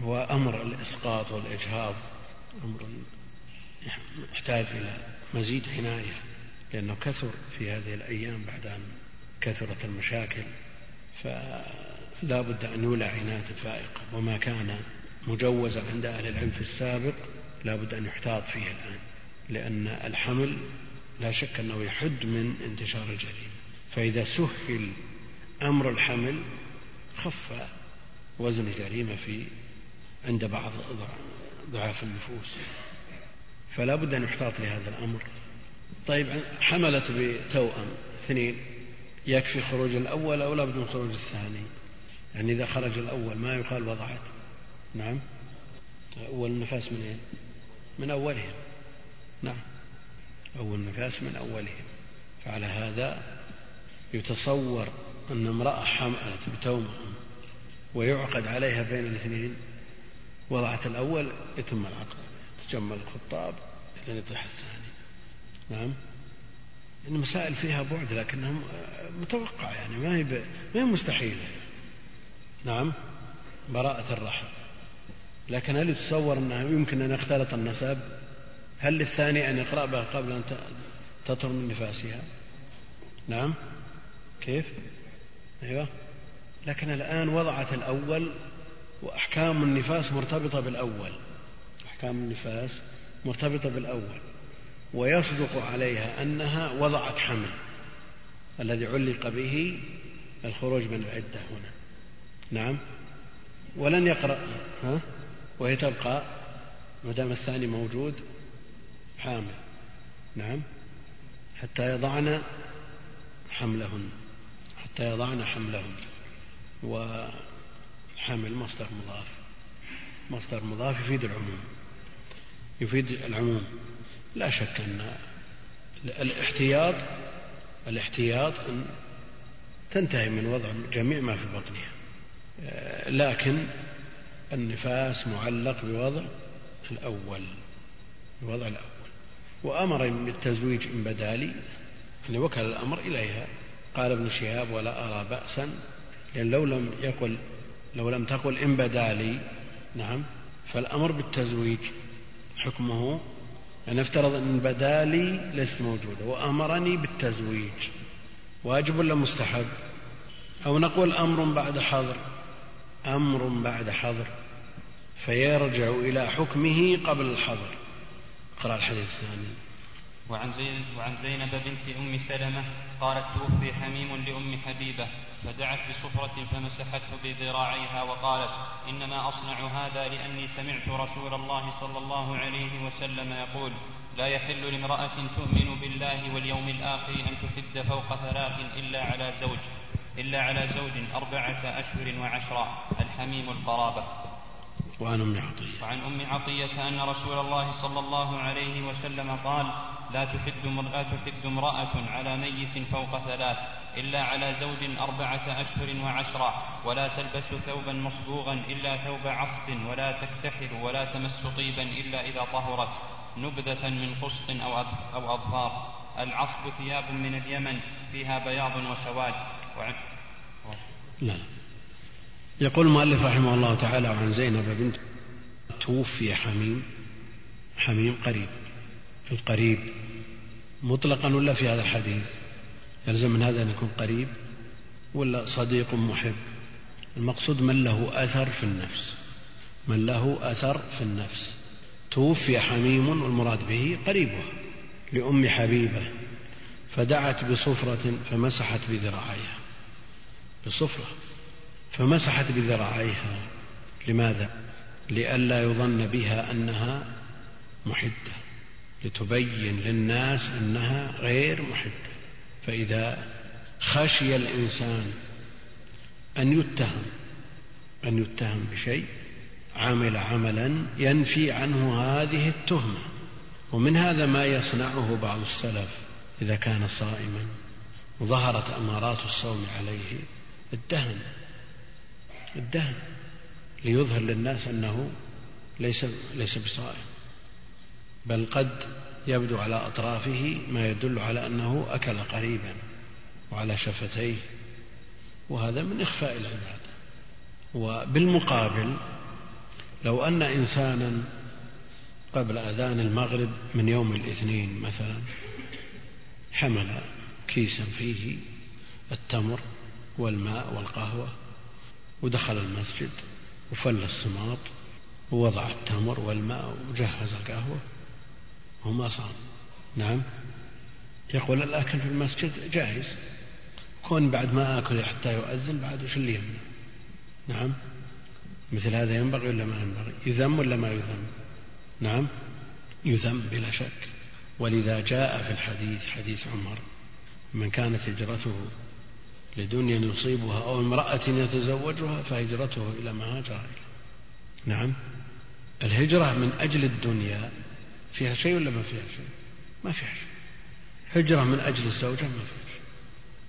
هو أمر الإسقاط والإجهاض أمر يحتاج إلى مزيد عناية لأنه كثر في هذه الأيام بعد أن كثرت المشاكل فلا بد أن يولى عناية فائقة وما كان مجوزا عند أهل العلم في السابق لا بد أن يحتاط فيه الآن لأن الحمل لا شك أنه يحد من انتشار الجريمة. فإذا سهل أمر الحمل خف وزن الجريمة في عند بعض ضعاف النفوس. فلا بد أن يحتاط لهذا الأمر. طيب حملت بتوأم اثنين يكفي خروج الأول أو لابد من خروج الثاني؟ يعني إذا خرج الأول ما يقال وضعت. نعم. أول النفاس من أين من أولهم. نعم. أول النفاس من أولهم. فعلى هذا يتصور أن امرأة حملت بتوأم ويعقد عليها بين الاثنين. وضعت الأول يتم العقد تجمل الخطاب إلى يطرح الثاني. نعم؟ المسائل فيها بعد لكنها متوقع يعني ما هي ب... ما هي مستحيلة. نعم؟ براءة الرحم. لكن هل يتصور أنه يمكن أن يختلط النسب؟ هل للثاني أن يقرأ بها قبل أن تطهر من نفاسها؟ نعم؟ كيف؟ أيوة. لكن الآن وضعت الأول وأحكام النفاس مرتبطة بالأول. أحكام النفاس مرتبطة بالأول. ويصدق عليها أنها وضعت حمل الذي علق به الخروج من العدة هنا. نعم. ولن يقرأ. ها؟ وهي تبقى ما دام الثاني موجود حامل. نعم. حتى يضعن حملهن. حتى يضعن حملهن. وحمل مصدر مضاف. مصدر مضاف يفيد العموم. يفيد العموم. لا شك أن الاحتياط الاحتياط أن تنتهي من وضع جميع ما في بطنها. لكن النفاس معلق بوضع الأول بوضع الأول. وأمر بالتزويج إن بدالي يعني وكل الأمر إليها. قال ابن شهاب ولا أرى بأسا لأن لو لم يقل لو لم تقل إن بدالي نعم فالأمر بالتزويج حكمه. أن افترض أن بدالي ليست موجودة وأمرني بالتزويج. واجب ولا مستحب؟ أو نقول أمر بعد حظر. أمر بعد حظر. فيرجع إلى حكمه قبل الحظر. اقرأ الحديث الثاني. وعن زينب, وعن زينب بنت أم سلمة قالت توفي حميم لأم حبيبة فدعت بصفرة فمسحته بذراعيها وقالت إنما أصنع هذا لأني سمعت رسول الله صلى الله عليه وسلم يقول لا يحل لامرأة تؤمن بالله واليوم الآخر أن تحد فوق ثلاث إلا على زوج إلا على زوج أربعة أشهر وعشرة الحميم القرابة. وعن أم عطية. وعن أم عطية أن رسول الله صلى الله عليه وسلم قال لا تحد لا تحد امرأة على ميت فوق ثلاث إلا على زوج أربعة أشهر وعشرة ولا تلبس ثوبا مصبوغا إلا ثوب عصب ولا تكتحل ولا تمس طيبا إلا إذا طهرت نبذة من قسط أو أو أظفار. العصب ثياب من اليمن فيها بياض وسواد. وعن لا. يقول المؤلف رحمه الله تعالى عن زينب بنت توفي حميم حميم قريب القريب مطلقا ولا في هذا الحديث؟ يلزم من هذا أن يكون قريب ولا صديق محب؟ المقصود من له أثر في النفس. من له أثر في النفس. توفي حميم والمراد به قريبها لأم حبيبة. فدعت بصفرة فمسحت بذراعيها. بصفرة. فمسحت بذراعيها. لماذا؟ لئلا يظن بها أنها محدة لتبين للناس أنها غير محدة فإذا خشي الإنسان أن يتهم أن يتهم بشيء عمل عملا ينفي عنه هذه التهمة. ومن هذا ما يصنعه بعض السلف إذا كان صائما. وظهرت أمارات الصوم عليه الدهن. الدهن ليظهر للناس أنه ليس ليس بصائم بل قد يبدو على أطرافه ما يدل على أنه أكل قريبا وعلى شفتيه وهذا من إخفاء العبادة. وبالمقابل لو أن إنسانا قبل أذان المغرب من يوم الاثنين مثلا حمل كيسا فيه التمر والماء والقهوة ودخل المسجد وفل السماط ووضع التمر والماء وجهز القهوة وما صام نعم. يقول الأكل في المسجد جائز كون بعد ما آكل حتى يؤذن بعد وش اللي يمنع؟ نعم. مثل هذا ينبغي ولا ما ينبغي؟ يذم ولا ما يذم؟ نعم. يذم بلا شك. ولذا جاء في الحديث حديث عمر. من كانت هجرته لدنيا يصيبها أو امرأة يتزوجها فهجرته إلى ما هاجر نعم. الهجرة من أجل الدنيا فيها شيء ولا ما فيها شيء؟ ما فيها شيء. هجرة من أجل الزوجة ما فيها شيء.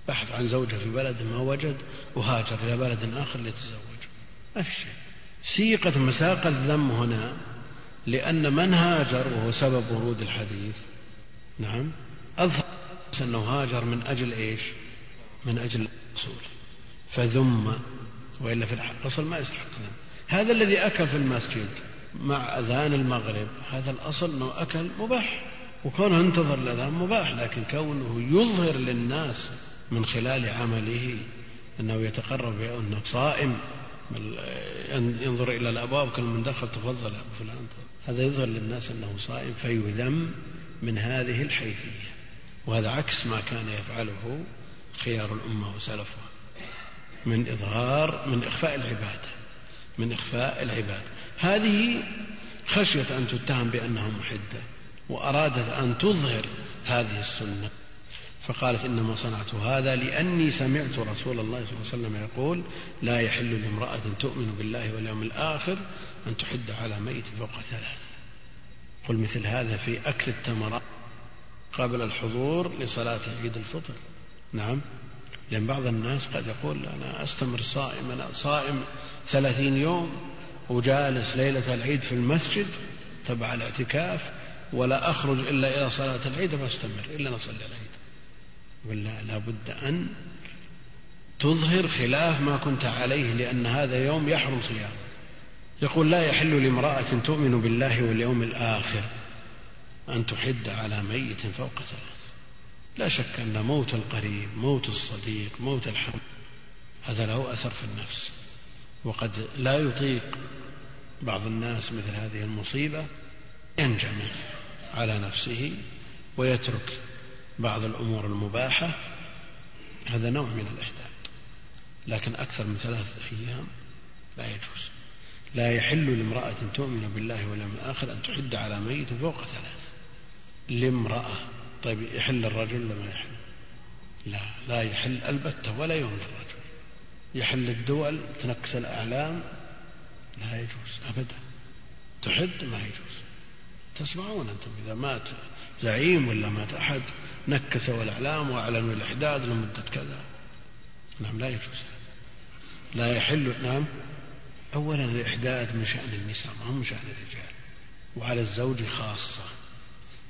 بحث عن زوجة في بلد ما وجد وهاجر إلى بلد آخر ليتزوج. ما في شيء. سيقة مساق الذم هنا لأن من هاجر وهو سبب ورود الحديث. نعم. أظهر أنه هاجر من أجل إيش؟ من أجل الرسول فذم وإلا في الأصل ما يستحق ذم. هذا الذي أكل في المسجد مع أذان المغرب هذا الأصل أنه أكل مباح. وكونه انتظر الأذان مباح لكن كونه يظهر للناس من خلال عمله أنه يتقرب بأنه صائم ينظر إلى الأبواب كل من دخل تفضل أبو فلان. هذا يظهر للناس أنه صائم فيذم من هذه الحيثية. وهذا عكس ما كان يفعله خيار الأمة وسلفها. من إظهار من إخفاء العبادة. من إخفاء العبادة. هذه خشية أن تتهم بأنها محدة وأرادت أن تظهر هذه السنة. فقالت إنما صنعت هذا لأني سمعت رسول الله صلى الله عليه وسلم يقول لا يحل لامرأة تؤمن بالله واليوم الآخر أن تحد على ميت فوق ثلاث قل مثل هذا في أكل التمرات قبل الحضور لصلاة عيد الفطر. نعم. لأن بعض الناس قد يقول أنا أستمر صائم أنا صائم ثلاثين يوم وجالس ليلة العيد في المسجد تبع الاعتكاف ولا أخرج إلا إلى صلاة العيد فأستمر إلا نصلي العيد. ولا لابد أن تظهر خلاف ما كنت عليه لأن هذا يوم يحرم صيامه. يقول لا يحل لامرأة تؤمن بالله واليوم الآخر أن تحد على ميت فوق ثلاث. لا شك أن موت القريب موت الصديق موت الحم هذا له أثر في النفس. وقد لا يطيق بعض الناس مثل هذه المصيبة ينجمع على نفسه ويترك بعض الأمور المباحة. هذا نوع من الإحداد لكن أكثر من ثلاثة أيام لا يجوز. لا يحل لامرأة تؤمن بالله واليوم الآخر أن تحد على ميت فوق ثلاث. لامرأة طيب يحل الرجل ولا ما يحل؟ لا لا يحل البتة ولا يوم الرجل. يحل الدول تنكس الأعلام لا يجوز أبدا. تحد ما يجوز. تسمعون أنتم إذا مات زعيم ولا مات أحد نكسوا الأعلام وأعلنوا الإحداد لمدة كذا. نعم لا يجوز. لا يحل نعم. أولا الإحداد من شأن النساء ما هو من شأن الرجال. وعلى الزوج خاصة.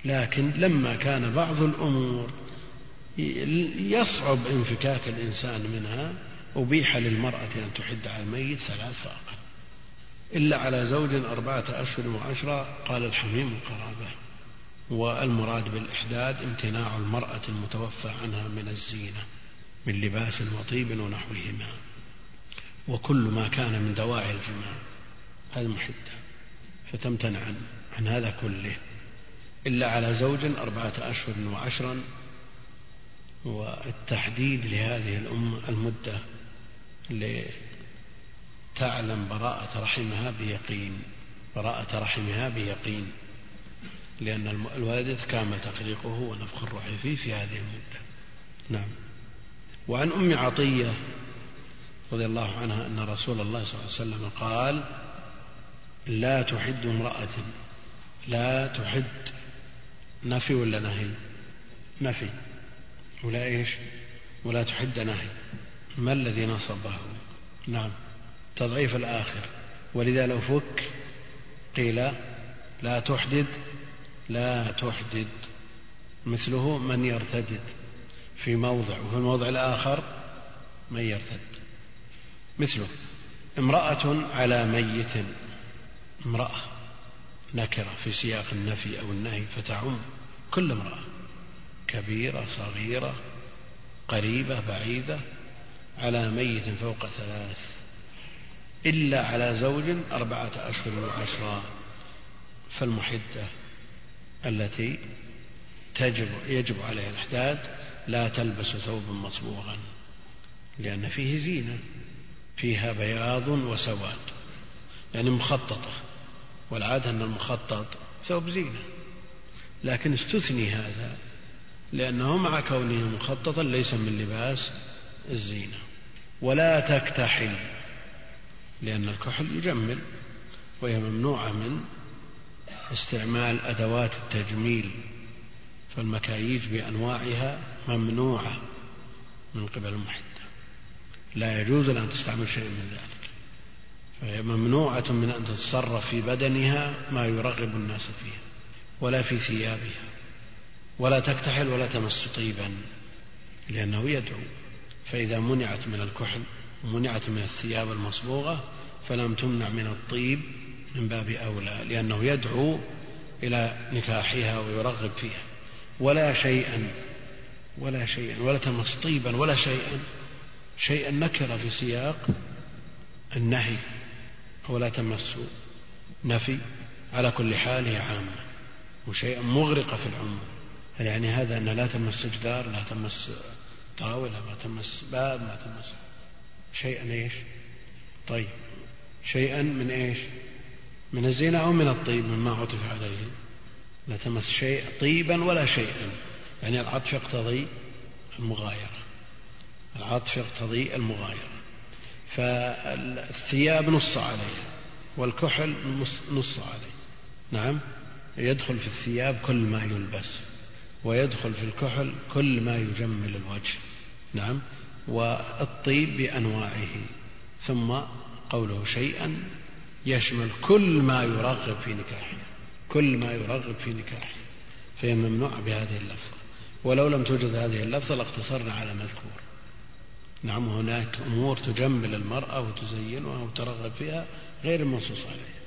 لكن لما كان بعض الأمور يصعب انفكاك الإنسان منها أبيح للمرأة أن تحد على الميت ثلاث فأقل إلا على زوج أربعة أشهر وعشرة قال الحميم القرابة. والمراد بالإحداد امتناع المرأة المتوفى عنها من الزينة من لباس وطيب ونحوهما. وكل ما كان من دواعي الجماع هذا محدة. فتمتنع عن, عن هذا كله. إلا على زوج أربعة أشهر وعشرا والتحديد لهذه الأمة المدة لتعلم براءة رحمها بيقين براءة رحمها بيقين لأن الوالد كامل تخليقه ونفخ الروح فيه في هذه المدة. نعم. وعن أم عطية رضي الله عنها أن رسول الله صلى الله عليه وسلم قال لا تحد امرأة لا تحد نفي ولا نهي؟ نفي. ولا إيش؟ ولا تحد نهي. ما الذي نصبه؟ نعم. تضعيف الآخر. ولذا لو فك قيل لا تحدد لا تحدد. مثله من يرتدد. في موضع وفي الموضع الآخر من يرتد. مثله. امرأة على ميت. امرأة. نكرة في سياق النفي أو النهي فتعم كل امرأة كبيرة صغيرة قريبة بعيدة على ميت فوق ثلاث إلا على زوج أربعة أشهر وعشرة فالمحدة التي تجب يجب عليها الإحداد لا تلبس ثوبا مصبوغا لأن فيه زينة فيها بياض وسواد يعني مخططة. والعادة أن المخطط ثوب زينة. لكن استثني هذا لأنه مع كونه مخططا ليس من لباس الزينة. ولا تكتحل لأن الكحل يجمل وهي ممنوعة من استعمال أدوات التجميل فالمكاييج بأنواعها ممنوعة من قبل المحدة. لا يجوز أن تستعمل شيء من ذلك. فهي ممنوعة من أن تتصرف في بدنها ما يرغب الناس فيها ولا في ثيابها ولا تكتحل ولا تمس طيبا لأنه يدعو. فإذا منعت من الكحل ومنعت من الثياب المصبوغة فلم تمنع من الطيب من باب أولى لأنه يدعو إلى نكاحها ويرغب فيها. ولا شيئا ولا شيئا ولا تمس طيبا ولا شيئا شيئا نكر في سياق النهي. ولا تمس نفي. على كل حال هي عامة وشيئا مغرقة في العموم يعني هذا أن لا تمس جدار لا تمس طاولة ما تمس باب ما تمس شيئا إيش؟ طيب شيئا من إيش؟ من الزنا أو من الطيب مما عطف عليه. لا تمس شيء طيبا ولا شيئا. يعني العطف يقتضي المغايرة. العطف يقتضي المغايرة. فالثياب نص عليها والكحل نص عليه. نعم. يدخل في الثياب كل ما يلبس ويدخل في الكحل كل ما يجمل الوجه. نعم. والطيب بأنواعه ثم قوله شيئا يشمل كل ما يرغب في نكاحه كل ما يرغب في نكاحه. فهي ممنوعة بهذه اللفظة. ولو لم توجد هذه اللفظة لاقتصرنا على مذكور نعم هناك أمور تجمل المرأة وتزينها وترغب فيها غير المنصوص عليها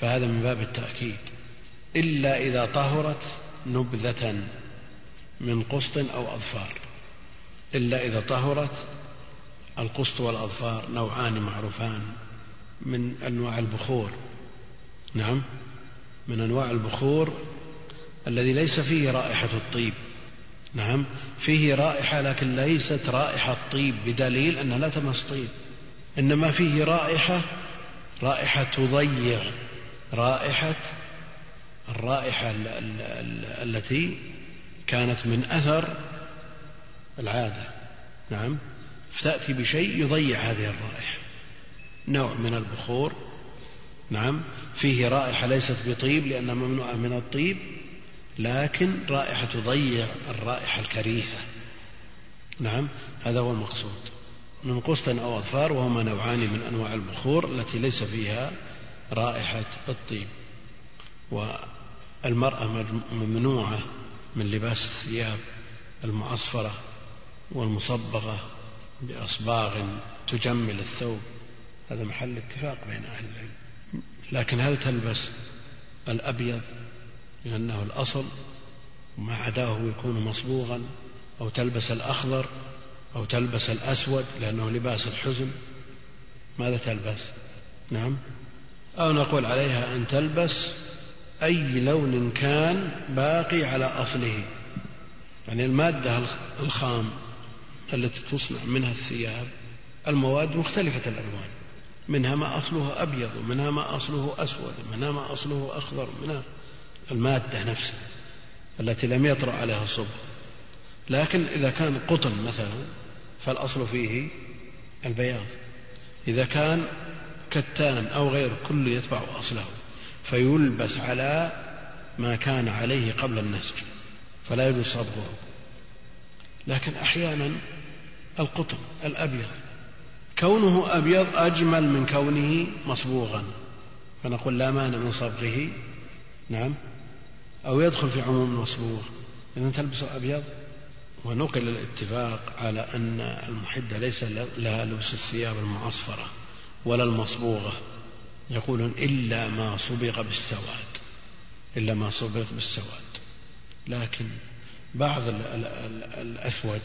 فهذا من باب التأكيد. إلا إذا طهرت نبذة من قسط أو أظفار. إلا إذا طهرت القسط والأظفار نوعان معروفان من أنواع البخور. نعم من أنواع البخور الذي ليس فيه رائحة الطيب. نعم فيه رائحة لكن ليست رائحة طيب بدليل أنها لا تمس طيب. إنما فيه رائحة رائحة تضيع رائحة الرائحة التي كانت من أثر العادة. نعم. فتأتي بشيء يضيع هذه الرائحة. نوع من البخور. نعم. فيه رائحة ليست بطيب لأنها ممنوعة من الطيب. لكن رائحة تضيع الرائحة الكريهة. نعم هذا هو المقصود. من قسط أو أظفار وهما نوعان من أنواع البخور التي ليس فيها رائحة الطيب. والمرأة ممنوعة من لباس الثياب المعصفرة والمصبغة بأصباغ تجمل الثوب. هذا محل اتفاق بين أهل العلم. لكن هل تلبس الأبيض لأنه الأصل وما عداه يكون مصبوغا أو تلبس الأخضر أو تلبس الأسود لأنه لباس الحزن ماذا تلبس؟ نعم. أو نقول عليها أن تلبس أي لون كان باقي على أصله. يعني المادة الخام التي تصنع منها الثياب المواد مختلفة الألوان. منها ما أصله أبيض ومنها ما أصله أسود ومنها ما أصله أخضر منها المادة نفسها التي لم يطرأ عليها الصبغ لكن إذا كان قطن مثلا فالأصل فيه البياض. إذا كان كتان أو غير كل يتبع أصله. فيلبس على ما كان عليه قبل النسج فلا يجوز صبغه. لكن أحيانا القطن الأبيض كونه أبيض أجمل من كونه مصبوغا. فنقول لا مانع من صبغه. نعم. أو يدخل في عموم المصبوغ. إذا تلبس أبيض ونقل الاتفاق على أن المحدة ليس لها لبس الثياب المعصفرة ولا المصبوغة. يقولون إلا ما صبغ بالسواد إلا ما صبغ بالسواد. لكن بعض الأسود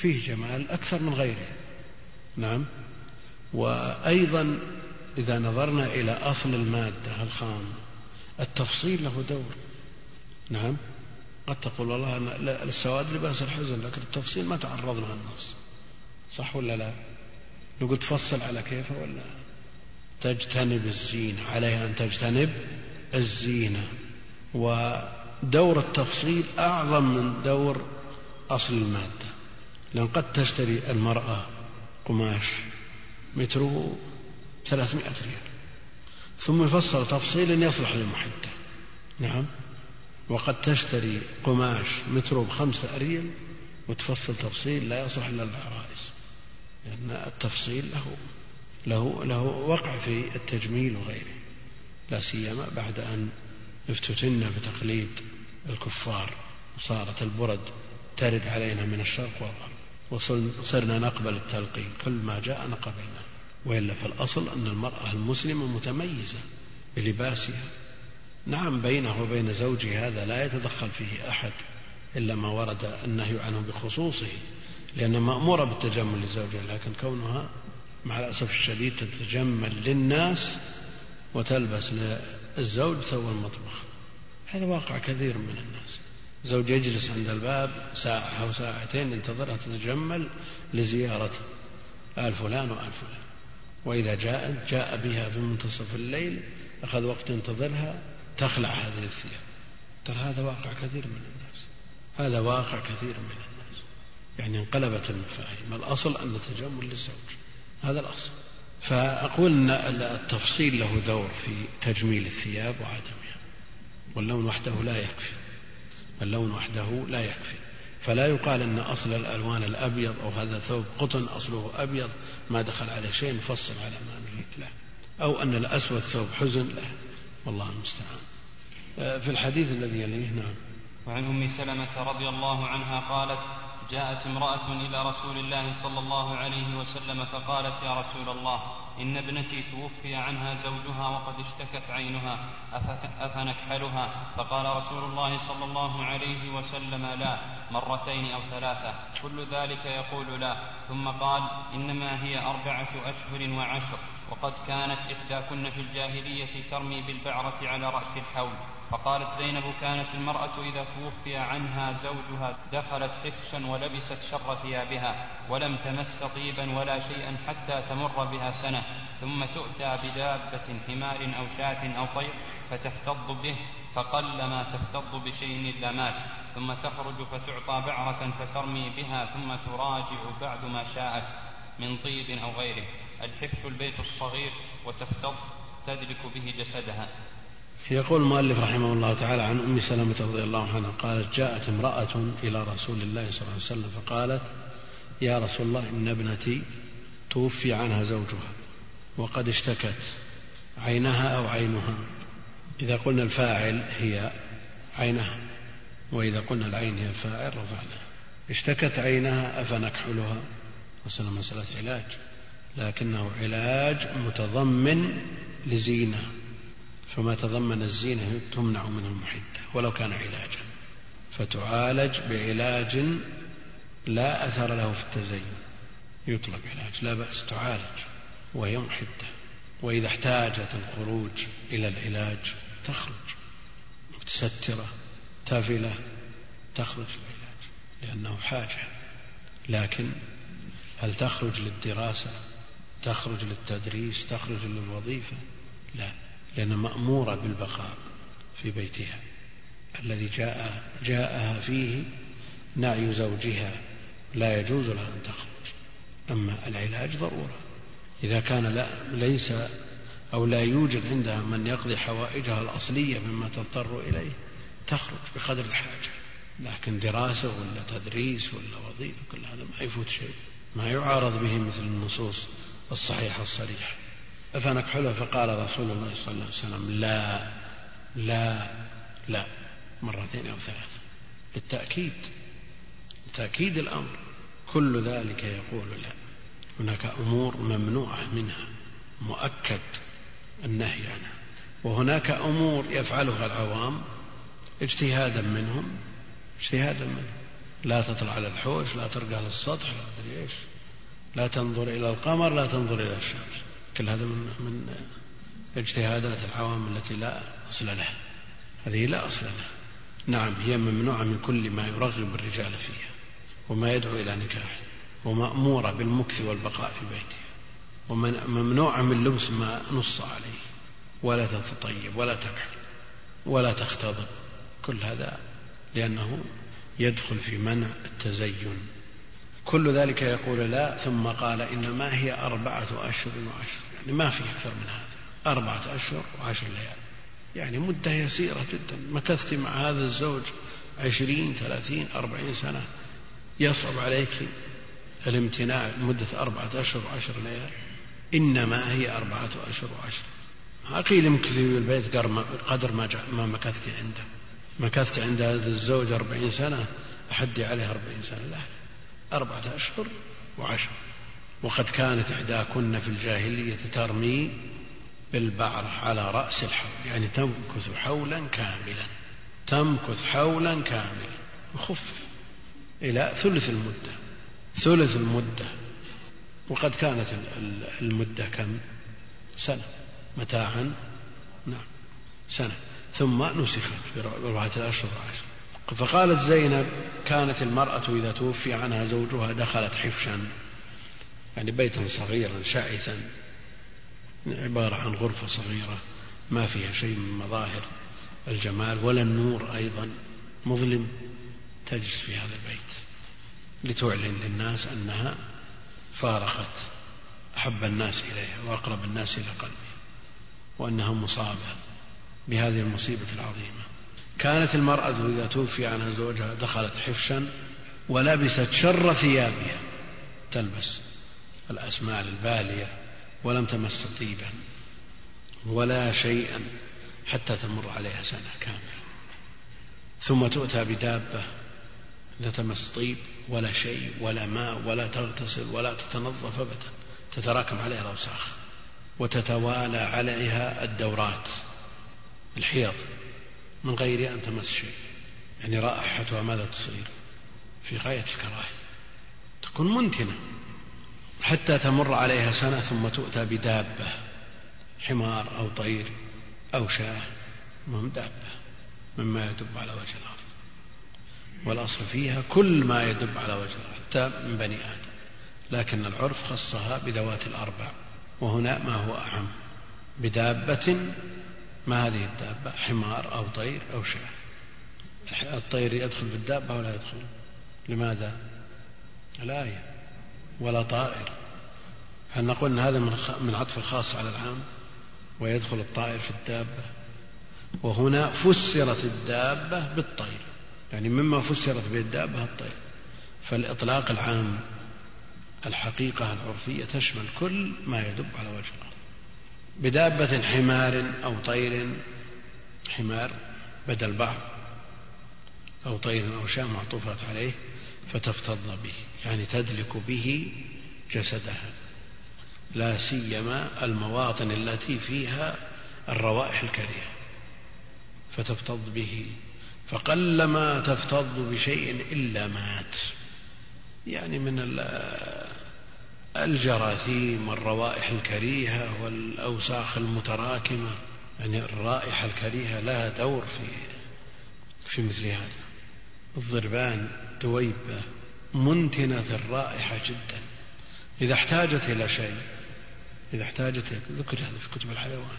فيه جمال أكثر من غيره. نعم. وأيضا إذا نظرنا إلى أصل المادة الخام التفصيل له دور. نعم. قد تقول والله السواد لباس الحزن لكن التفصيل ما تعرضنا النص. صح ولا لا؟ نقول تفصل على كيفه ولا؟ تجتنب الزينة عليها أن تجتنب الزينة. ودور التفصيل أعظم من دور أصل المادة. لأن قد تشتري المرأة قماش متره ثلاثمائة ريال ثم يفصل تفصيل يصلح للمحدة نعم. وقد تشتري قماش متره بخمسة أريل وتفصل تفصيل لا يصلح إلا للعرائس لأن التفصيل له له له وقع في التجميل وغيره لا سيما بعد أن افتتنا بتقليد الكفار وصارت البرد ترد علينا من الشرق والغرب وصرنا نقبل التلقين كل ما جاء نقبلنا وإلا فالأصل أن المرأة المسلمة متميزة بلباسها نعم بينه وبين زوجها هذا لا يتدخل فيه أحد إلا ما ورد النهي عنه بخصوصه لأنها مأمورة بالتجمل لزوجها لكن كونها مع الأسف الشديد تتجمل للناس وتلبس للزوج ثوب المطبخ هذا واقع كثير من الناس. زوج يجلس عند الباب ساعة أو ساعتين ينتظرها تتجمل لزيارة آل فلان وآل فلان. وإذا جاءت جاء بها في منتصف الليل أخذ وقت ينتظرها تخلع هذه الثياب. ترى هذا واقع كثير من الناس. هذا واقع كثير من الناس. يعني انقلبت المفاهيم. الأصل أن التجمل للزوج. هذا الأصل. فأقول أن التفصيل له دور في تجميل الثياب وعدمها. واللون وحده لا يكفي. اللون وحده لا يكفي. فلا يقال أن أصل الألوان الأبيض أو هذا ثوب قطن أصله أبيض ما دخل عليه شيء نفصل على ما نريد لا أو أن الأسود ثوب حزن لا والله المستعان. آه، في الحديث الذي يليه نعم. وعن أم سلمة رضي الله عنها قالت جاءت امرأة إلى رسول الله صلى الله عليه وسلم فقالت يا رسول الله إن ابنتي توفي عنها زوجها وقد اشتكت عينها أفنكحلها فقال رسول الله صلى الله عليه وسلم لا مرتين أو ثلاثة. كل ذلك يقول لا. ثم قال إنما هي أربعة أشهر وعشر وقد كانت إحداكن في الجاهلية ترمي بالبعرة على رأس الحول. فقالت زينب كانت المرأة إذا توفي عنها زوجها دخلت حفشا ولبست شر ثيابها ولم تمس طيبا ولا شيئا حتى تمر بها سنة ثم تؤتى بدابة حمار أو شاة أو طير فتحتض به فقل ما تحتض بشيء إلا مات ثم تخرج فتعطى بعرة فترمي بها ثم تراجع بعد ما شاءت من طيب أو غيره. الحفش البيت الصغير وتفتض تدرك به جسدها. يقول المؤلف رحمه الله تعالى عن أم سلمة رضي الله عنها قالت جاءت امرأة إلى رسول الله صلى الله عليه وسلم فقالت يا رسول الله إن ابنتي توفي عنها زوجها وقد اشتكت عينها أو عينها. إذا قلنا الفاعل هي عينها وإذا قلنا العين هي الفاعل رفعناها. اشتكت عينها أفنكحلها. مسألة مسألة علاج لكنه علاج متضمن لزينة. فما تضمن الزينة تمنع من المحدة ولو كان علاجا. فتعالج بعلاج لا أثر له في التزين. يطلب علاج لا بأس تعالج وهي محدة. وإذا احتاجت الخروج إلى العلاج تخرج. متسترة تافلة تخرج العلاج لأنه حاجة. لكن هل تخرج للدراسة تخرج للتدريس تخرج للوظيفة؟ لا. لأنها مأمورة بالبقاء في بيتها. الذي جاء جاءها فيه نعي زوجها لا يجوز لها أن تخرج. أما العلاج ضرورة. إذا كان لا ليس أو لا يوجد عندها من يقضي حوائجها الأصلية مما تضطر إليه تخرج بقدر الحاجة. لكن دراسة ولا تدريس ولا وظيفة كل هذا ما يفوت شيء. ما يعارض به مثل النصوص الصحيحة الصريحة. أفنكحلها فقال رسول الله صلى الله عليه وسلم لا لا لا. مرتين أو ثلاث بالتأكيد تأكيد الأمر. كل ذلك يقول لا. هناك أمور ممنوعة منها. مؤكد النهي عنها. وهناك أمور يفعلها العوام اجتهادا منهم. اجتهادا منهم. لا تطلع على الحوش لا ترقى للسطح لا أدري إيش. لا تنظر إلى القمر لا تنظر إلى الشمس. كل هذا من من اجتهادات العوام التي لا أصل لها. هذه لا أصل لها. نعم هي ممنوعة من كل ما يرغب الرجال فيها وما يدعو إلى نكاح ومأمورة بالمكث والبقاء في بيتها وممنوعة من لبس ما نص عليه ولا تتطيب ولا تكحل ولا تختضب كل هذا لأنه يدخل في منع التزين. كل ذلك يقول لا ثم قال إنما هي أربعة أشهر وعشر ما في أكثر من هذا. أربعة أشهر وعشر ليال. يعني مدة يسيرة جدا. مكثت مع هذا الزوج عشرين ثلاثين أربعين سنة. يصعب عليك الامتناع مدة أربعة أشهر وعشر ليال. إنما هي أربعة أشهر وعشر. قيل امكثي في البيت قدر ما, ما مكثت عنده. مكثت عند هذا الزوج أربعين سنة أحدي عليه أربعين سنة. لا. أربعة أشهر وعشر. وقد كانت إحداكن في الجاهلية ترمي بالبعرة على رأس الحول يعني تمكث حولا كاملا تمكث حولا كاملا وخفف إلى ثلث المدة ثلث المدة. وقد كانت المدة كم؟ سنة متاعا نعم سنة. ثم نسخت بأربعة أشهر وعشر فقالت زينب كانت المرأة إذا توفي عنها زوجها دخلت حفشا. يعني بيتا صغيرا شعثا عبارة عن غرفة صغيرة ما فيها شيء من مظاهر الجمال ولا النور أيضا. مظلم تجلس في هذا البيت. لتعلن للناس أنها فارقت أحب الناس إليها وأقرب الناس إلى قلبها وأنها مصابة بهذه المصيبة العظيمة. كانت المرأة إذا توفي عنها زوجها دخلت حفشا ولبست شر ثيابها تلبس. الأسمال البالية ولم تمس طيبا ولا شيئا حتى تمر عليها سنة كاملة. ثم تؤتى بدابة لا تمس طيب ولا شيء ولا ماء ولا تغتسل ولا تتنظف أبدا. تتراكم عليها الأوساخ وتتوالى عليها الدورات الحيض من غير أن تمس شيء. يعني رائحتها ماذا تصير؟ في غاية الكراهية. تكون منتنة. حتى تمر عليها سنة ثم تؤتى بدابة حمار أو طير أو شاة مهم دابة مما يدب على وجه الأرض. والأصل فيها كل ما يدب على وجه الأرض حتى من بني آدم. لكن العرف خصها بذوات الأربع وهنا ما هو أعم بدابة ما هذه الدابة؟ حمار أو طير أو شاة. الطير يدخل في الدابة ولا يدخل؟ لماذا؟ الآية ولا طائر. هل نقول أن هذا من عطف الخاص على العام؟ ويدخل الطائر في الدابة. وهنا فسرت الدابة بالطير. يعني مما فسرت به الدابة الطير. فالإطلاق العام الحقيقة العرفية تشمل كل ما يدب على وجه الأرض. بدابة حمار أو طير حمار بدل بعض أو طير أو شاة معطوفات عليه فتفتض به يعني تدلك به جسدها. لا سيما المواطن التي فيها الروائح الكريهة. فتفتض به. فقلما تفتض بشيء إلا مات. يعني من الجراثيم والروائح الكريهة والأوساخ المتراكمة. يعني الرائحة الكريهة لها دور في في مثل هذا. الضربان. دويبة منتنة الرائحة جدا. إذا احتاجت إلى شيء إذا احتاجت ذكر هذا في كتب الحيوان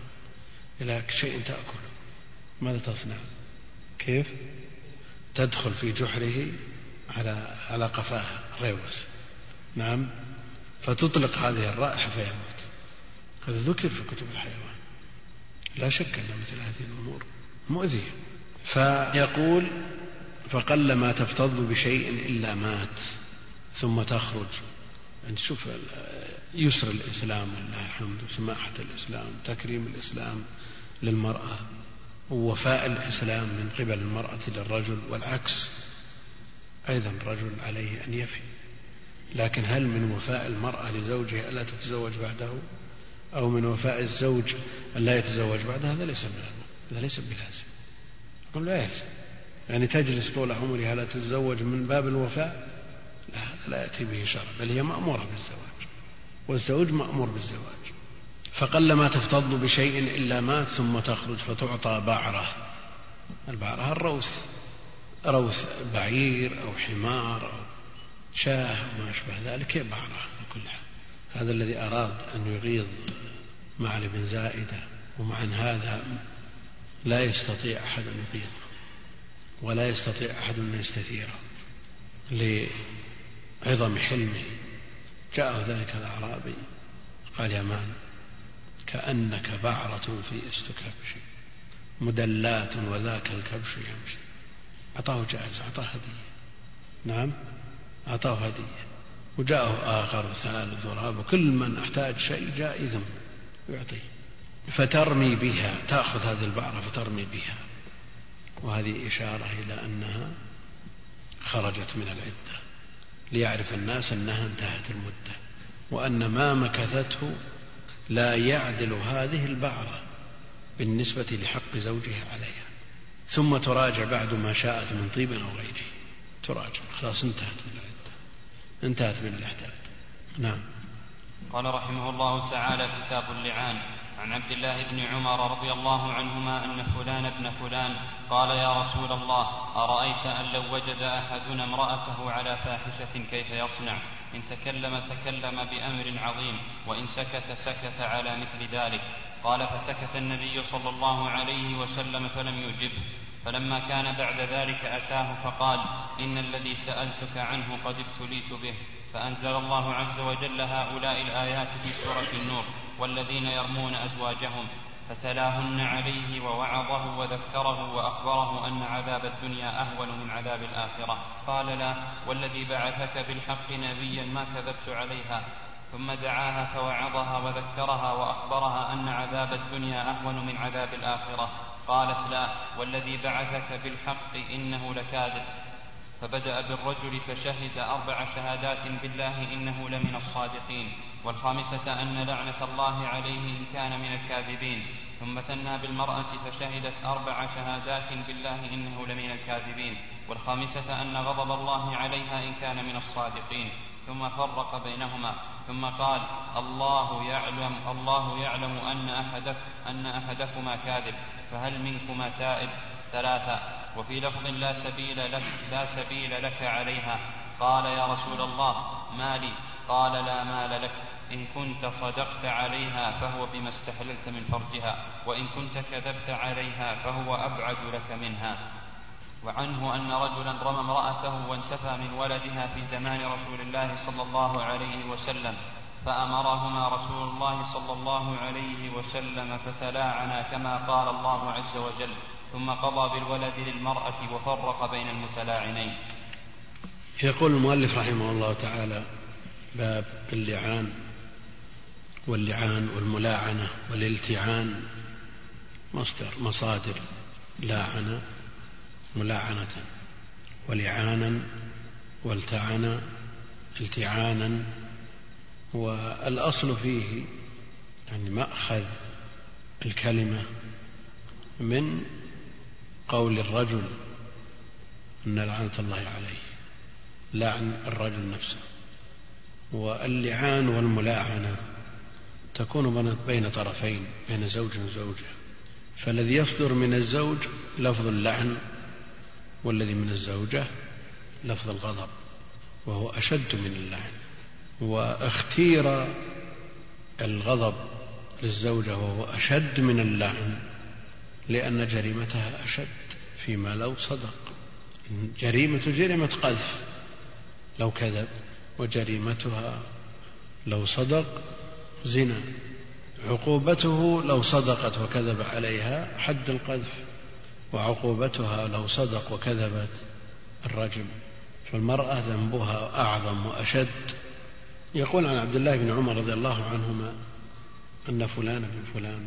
إلى شيء تأكله. ماذا تصنع؟ كيف؟ تدخل في جحره على على قفاها ريوس. نعم. فتطلق هذه الرائحة فيموت. هذا ذكر في كتب الحيوان. لا شك أن مثل هذه الأمور مؤذية. فيقول فقل ما تفتض بشيء إلا مات ثم تخرج. يعني شوف يسر الإسلام ولله الحمد وسماحة الإسلام تكريم الإسلام للمرأة ووفاء الإسلام من قبل المرأة للرجل والعكس أيضا الرجل عليه أن يفي. لكن هل من وفاء المرأة لزوجها ألا تتزوج بعده؟ أو من وفاء الزوج أن لا يتزوج بعد هذا ليس من هذا ليس بلازم. لا يلزم. يعني تجلس طول عمرها لا تتزوج من باب الوفاء؟ لا هذا لا يأتي به شرع بل هي مأمورة بالزواج والزوج مأمور بالزواج. فقل ما تفتض بشيء إلا مات ثم تخرج فتعطى بعرة. البعرة الروث روث بعير أو حمار أو شاه وما أشبه ذلك هي بعرة بكل حال هذا الذي أراد أن يغيظ معنى بن زائدة ومع هذا لا يستطيع أحد أن يغيظه. ولا يستطيع أحد أن يستثيره لعظم حلمه. جاءه ذلك الأعرابي قال يا مان كأنك بعرة في استكبش مدلات وذاك الكبش يمشي. أعطاه جائزة أعطاه هدية. نعم أعطاه هدية. وجاءه آخر وثالث ورابع كل من أحتاج شيء إذن يعطيه. فترمي بها تأخذ هذه البعرة فترمي بها. وهذه إشارة إلى أنها خرجت من العدة ليعرف الناس أنها انتهت المدة وأن ما مكثته لا يعدل هذه البعرة بالنسبة لحق زوجها عليها. ثم تراجع بعد ما شاءت من طيب أو غيره. تراجع. خلاص انتهت من العدة. انتهت من الإحداث نعم. قال رحمه الله تعالى كتاب اللعان. عن عبد الله بن عمر رضي الله عنهما أن فلان ابن فلان قال يا رسول الله أرأيت أن لو وجد أحدنا امرأته على فاحشة كيف يصنع؟ إن تكلم تكلم بأمر عظيم وإن سكت سكت على مثل ذلك. قال فسكت النبي صلى الله عليه وسلم فلم يجبه. فلما كان بعد ذلك أتاه فقال إن الذي سألتك عنه قد ابتليت به. فأنزل الله عز وجل هؤلاء الآيات في سورة النور والذين يرمون أزواجهم فتلاهن عليه ووعظه وذكره وأخبره أن عذاب الدنيا أهون من عذاب الآخرة. قال لا والذي بعثك بالحق نبيا ما كذبت عليها ثم دعاها فوعظها وذكرها وأخبرها أن عذاب الدنيا أهون من عذاب الآخرة. قالت لا والذي بعثك بالحق إنه لكاذب. فبدأ بالرجل فشهد أربع شهادات بالله إنه لمن الصادقين والخامسة أن لعنة الله عليه إن كان من الكاذبين. ثم ثنى بالمرأة فشهدت أربع شهادات بالله إنه لمن الكاذبين والخامسة أن غضب الله عليها إن كان من الصادقين ثم فرق بينهما ثم قال الله يعلم الله يعلم أن أحدك أن أحدكما كاذب فهل منكما تائب؟ ثلاثة وفي لفظ لا سبيل لك لا سبيل لك عليها قال يا رسول الله مالي قال لا مال لك. إن كنت صدقت عليها فهو بما استحللت من فرجها وإن كنت كذبت عليها فهو أبعد لك منها. وعنه أن رجلا رمى امرأته وانتفى من ولدها في زمان رسول الله صلى الله عليه وسلم فأمرهما رسول الله صلى الله عليه وسلم فتلاعنا كما قال الله عز وجل ثم قضى بالولد للمرأة وفرق بين المتلاعنين. يقول المؤلف رحمه الله تعالى باب اللعان. واللعان والملاعنة والالتعان مصدر مصادر لاعن ملاعنة ولعانا والتعن التعانا والأصل فيه يعني مأخذ الكلمة من قول الرجل أن لعنة الله عليه لعن الرجل نفسه واللعان والملاعنة تكون بين طرفين بين زوج وزوجة. فالذي يصدر من الزوج لفظ اللعن والذي من الزوجة لفظ الغضب وهو أشد من اللعن. وأختير الغضب للزوجة وهو أشد من اللعن لأن جريمتها أشد فيما لو صدق. جريمة جريمة قذف لو كذب وجريمتها لو صدق زنا. عقوبته لو صدقت وكذب عليها حد القذف وعقوبتها لو صدق وكذبت الرجم. فالمرأة ذنبها أعظم وأشد. يقول عن عبد الله بن عمر رضي الله عنهما أن فلان بن فلان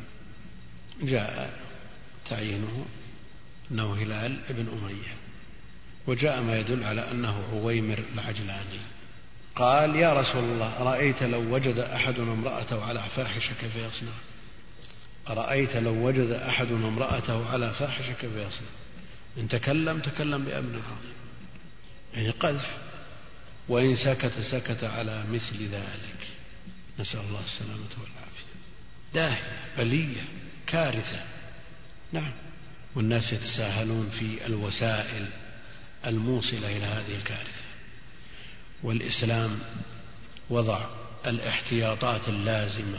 جاء تعيينه أنه هلال بن أمية وجاء ما يدل على أنه عويمر العجلاني. قال يا رسول الله أرأيت لو وجد أحدنا امرأته على فاحشة كيف يصنع؟ أرأيت لو وجد أحدنا امرأته على فاحشة كيف يصنع؟ إن تكلم تكلم بأمر عظيم. يعني قذف. وإن سكت سكت على مثل ذلك. نسأل الله السلامة والعافية. داهية بلية كارثة. نعم. والناس يتساهلون في الوسائل الموصلة إلى هذه الكارثة. والإسلام وضع الاحتياطات اللازمة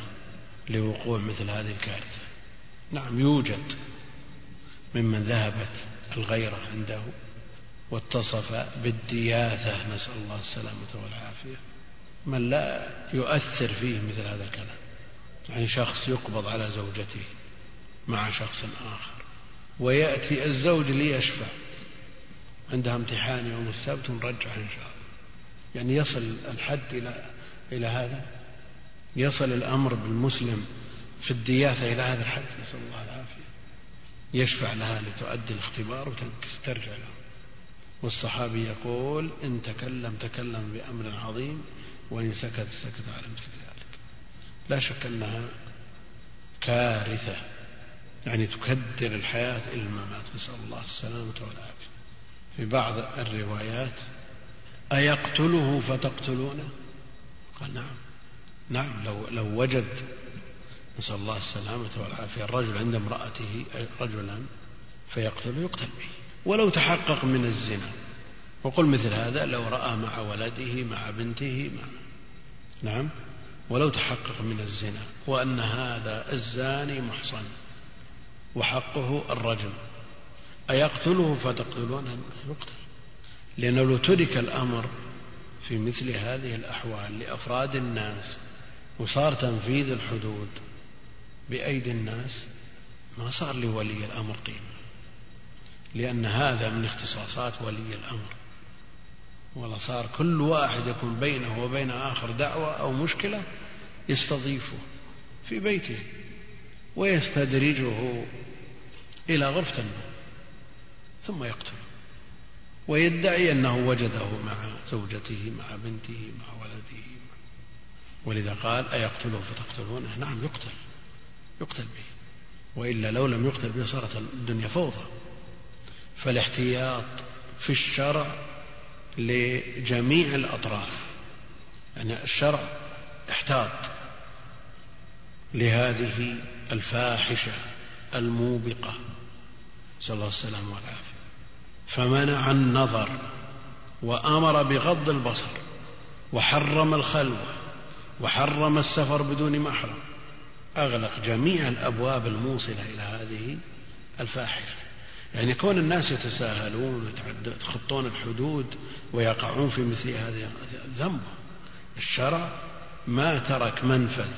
لوقوع مثل هذه الكارثة. نعم يوجد ممن ذهبت الغيرة عنده واتصف بالدياثة. نسأل الله السلامة والعافية. من لا يؤثر فيه مثل هذا الكلام يعني شخص يقبض على زوجته مع شخص آخر ويأتي الزوج ليشفع. عندها امتحان يوم السبت ونرجع إن شاء الله. يعني يصل الحد إلى إلى هذا؟ يصل الأمر بالمسلم في الدياثة إلى هذا الحد نسأل الله العافية. يشفع لها لتؤدي الاختبار وترجع له. والصحابي يقول إن تكلم تكلم بأمر عظيم وإن سكت سكت على مثل ذلك. لا شك أنها كارثة يعني تكدر الحياة إلى الممات. نسأل الله السلامة والعافية. في بعض الروايات أيقتله فتقتلونه؟ قال نعم. نعم لو لو وجد نسأل الله السلامة والعافية الرجل عند امرأته رجلا فيقتله يقتل به. ولو تحقق من الزنا. وقل مثل هذا لو رأى مع ولده مع بنته مع نعم. ولو تحقق من الزنا. وأن هذا الزاني محصن. وحقه الرجم أيقتله فتقتلونه؟ يقتل. لأنه لو ترك الأمر في مثل هذه الأحوال لأفراد الناس وصار تنفيذ الحدود بأيدي الناس ما صار لولي الأمر قيمة. لأن هذا من اختصاصات ولي الأمر. ولا صار كل واحد يكون بينه وبين آخر دعوة أو مشكلة يستضيفه في بيته ويستدرجه إلى غرفة النوم ثم يقتله. ويدعي أنه وجده مع زوجته مع بنته مع ولده. ولذا قال أيقتله فتقتلونه نعم يقتل. يقتل به. وإلا لو لم يقتل به صارت الدنيا فوضى. فالاحتياط في الشرع لجميع الأطراف. يعني الشرع احتاط لهذه الفاحشة الموبقة. نسأل الله السلامة والعافية فمنع النظر وأمر بغض البصر وحرم الخلوة وحرم السفر بدون محرم. أغلق جميع الأبواب الموصلة إلى هذه الفاحشة. يعني كون الناس يتساهلون ويتخطون الحدود ويقعون في مثل هذه ذنب الشرع ما ترك منفذ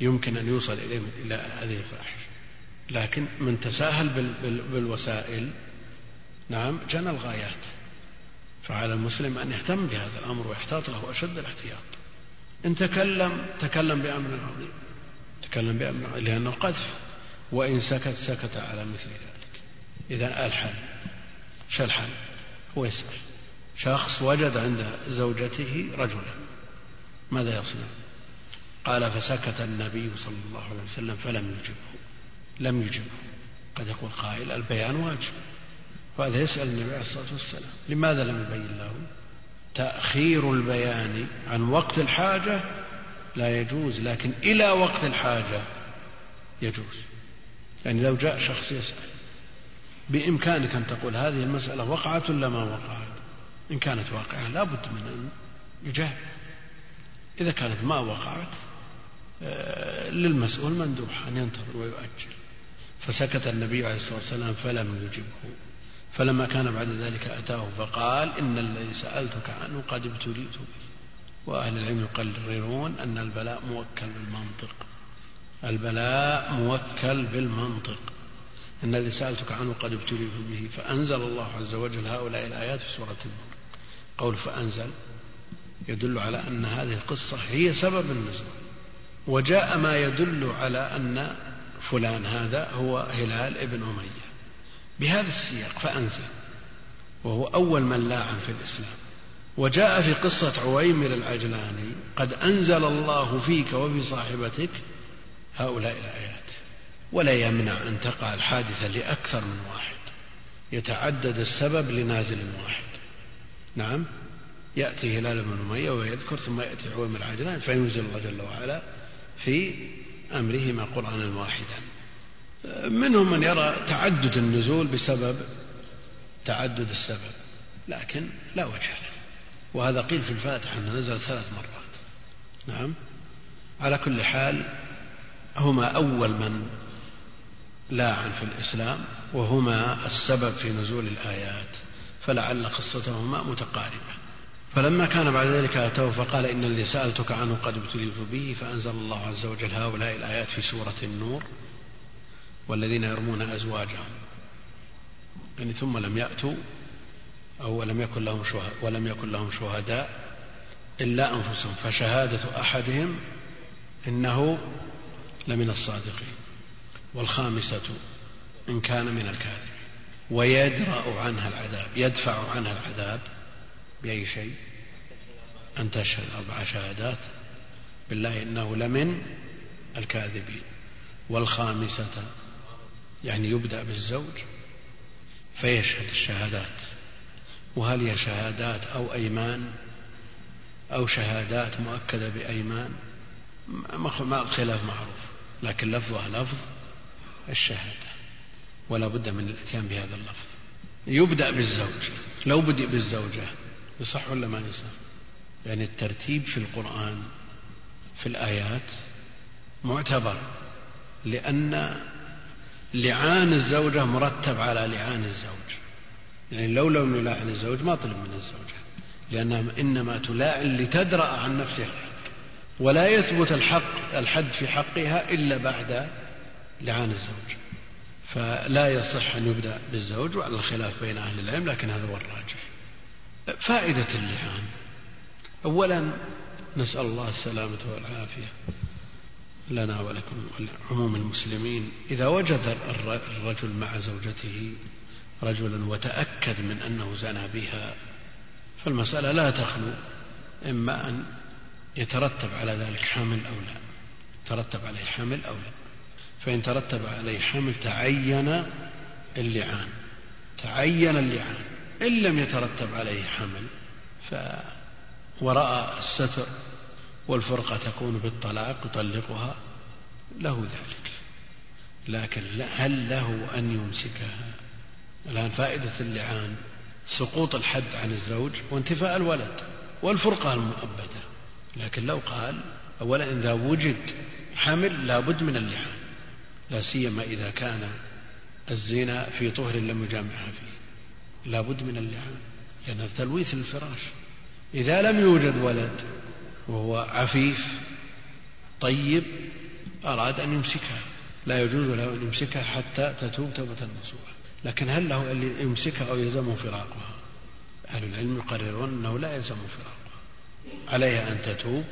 يمكن أن يوصل إليه إلى هذه الفاحشة. لكن من تساهل بالوسائل نعم جنى الغايات. فعلى المسلم أن يهتم بهذا الأمر ويحتاط له أشد الاحتياط. إن تكلم تكلم بأمر عظيم. تكلم بأمر عظيم لأنه قذف. وإن سكت سكت على مثل ذلك. إذا الحل شو الحل؟ هو يسأل. شخص وجد عند زوجته رجلا. ماذا يصنع؟ قال فسكت النبي صلى الله عليه وسلم فلم يجبه. لم يجبه. قد يقول قائل البيان واجب. وهذا يسأل النبي عليه الصلاة والسلام. لماذا لم يبين له؟ تأخير البيان عن وقت الحاجة لا يجوز لكن إلى وقت الحاجة يجوز. يعني لو جاء شخص يسأل بإمكانك أن تقول هذه المسألة وقعت ولا ما وقعت؟ إن كانت واقعة لا بد من أن يجاهد. إذا كانت ما وقعت آه، للمسؤول مندوح أن ينتظر ويؤجل. فسكت النبي عليه الصلاة والسلام فلم يجبه. فلما كان بعد ذلك أتاه فقال إن الذي سألتك عنه قد ابتليت به. وأهل العلم يقررون أن البلاء موكل بالمنطق. البلاء موكل بالمنطق. إن الذي سألتك عنه قد ابتليت به. فأنزل الله عز وجل هؤلاء الآيات في سورة النور. قول فأنزل يدل على أن هذه القصة هي سبب النزول. وجاء ما يدل على أن فلان هذا هو هلال ابن أمية. بهذا السياق فأنزل. وهو أول من لاعن في الإسلام. وجاء في قصة عويمر العجلاني قد أنزل الله فيك وفي صاحبتك هؤلاء الآيات. ولا يمنع أن تقع الحادثة لأكثر من واحد. يتعدد السبب لنازل واحد. نعم. يأتي هلال بن أمية ويذكر ثم يأتي عويمر العجلاني فينزل الله جل وعلا في أمرهما قرآنا واحدا. منهم من يرى تعدد النزول بسبب تعدد السبب لكن لا وجه له. وهذا قيل في الفاتحة أنه نزل ثلاث مرات. نعم. على كل حال هما أول من لاعن في الإسلام وهما السبب في نزول الآيات فلعل قصتهما متقاربة. فلما كان بعد ذلك أتوه فقال إن الذي سألتك عنه قد ابتليت به فأنزل الله عز وجل هؤلاء الآيات في سورة النور. والذين يرمون أزواجهم. يعني ثم لم يأتوا أو ولم يكن لهم شهداء ولم يكن لهم شهداء إلا أنفسهم. فشهادة أحدهم إنه لمن الصادقين. والخامسة إن كان من الكاذبين. ويدرأ عنها العذاب يدفع عنها العذاب بأي شيء؟ أن تشهد أربع شهادات. بالله إنه لمن الكاذبين. والخامسة يعني يبدأ بالزوج فيشهد الشهادات. وهل هي شهادات أو أيمان أو شهادات مؤكدة بأيمان؟ ما الخلاف معروف لكن لفظها لفظ الشهادة ولا بد من الإتيان بهذا اللفظ. يبدأ بالزوج لو بدأ بالزوجة يصح ولا ما يصح؟ يعني الترتيب في القرآن في الآيات معتبر لأن لعان الزوجة مرتب على لعان الزوج. يعني لو لم يلاعن الزوج ما طلب من الزوجة لأنها إنما تلاعن لتدرأ عن نفسها ولا يثبت الحق الحد في حقها إلا بعد لعان الزوج. فلا يصح أن يبدأ بالزوج وعلى الخلاف بين أهل العلم لكن هذا هو الراجح. فائدة اللعان. أولا نسأل الله السلامة والعافية. لنا ولكم ولعموم المسلمين. إذا وجد الرجل مع زوجته رجلا وتأكد من أنه زنى بها فالمسألة لا تخلو إما أن يترتب على ذلك حمل أو لا. ترتب عليه حمل أو لا. فإن ترتب عليه حمل تعين اللعان. تعين اللعان. إن لم يترتب عليه حمل ف ورأى الستر والفرقة تكون بالطلاق يطلقها له ذلك. لكن هل له أن يمسكها؟ الآن فائدة اللعان سقوط الحد عن الزوج وانتفاء الولد والفرقة المؤبدة. لكن لو قال أولا إذا وجد حمل لابد من اللعان لا سيما إذا كان الزنا في طهر لم يجامعها فيه. لابد من اللعان لأن تلويث الفراش إذا لم يوجد ولد وهو عفيف طيب أراد أن يمسكها. لا يجوز له أن يمسكها حتى تتوب توبة نصوحا لكن هل له أن يمسكها أو يلزمه فراقها؟ أهل العلم يقررون أنه لا يلزمه فراقها. عليها أن تتوب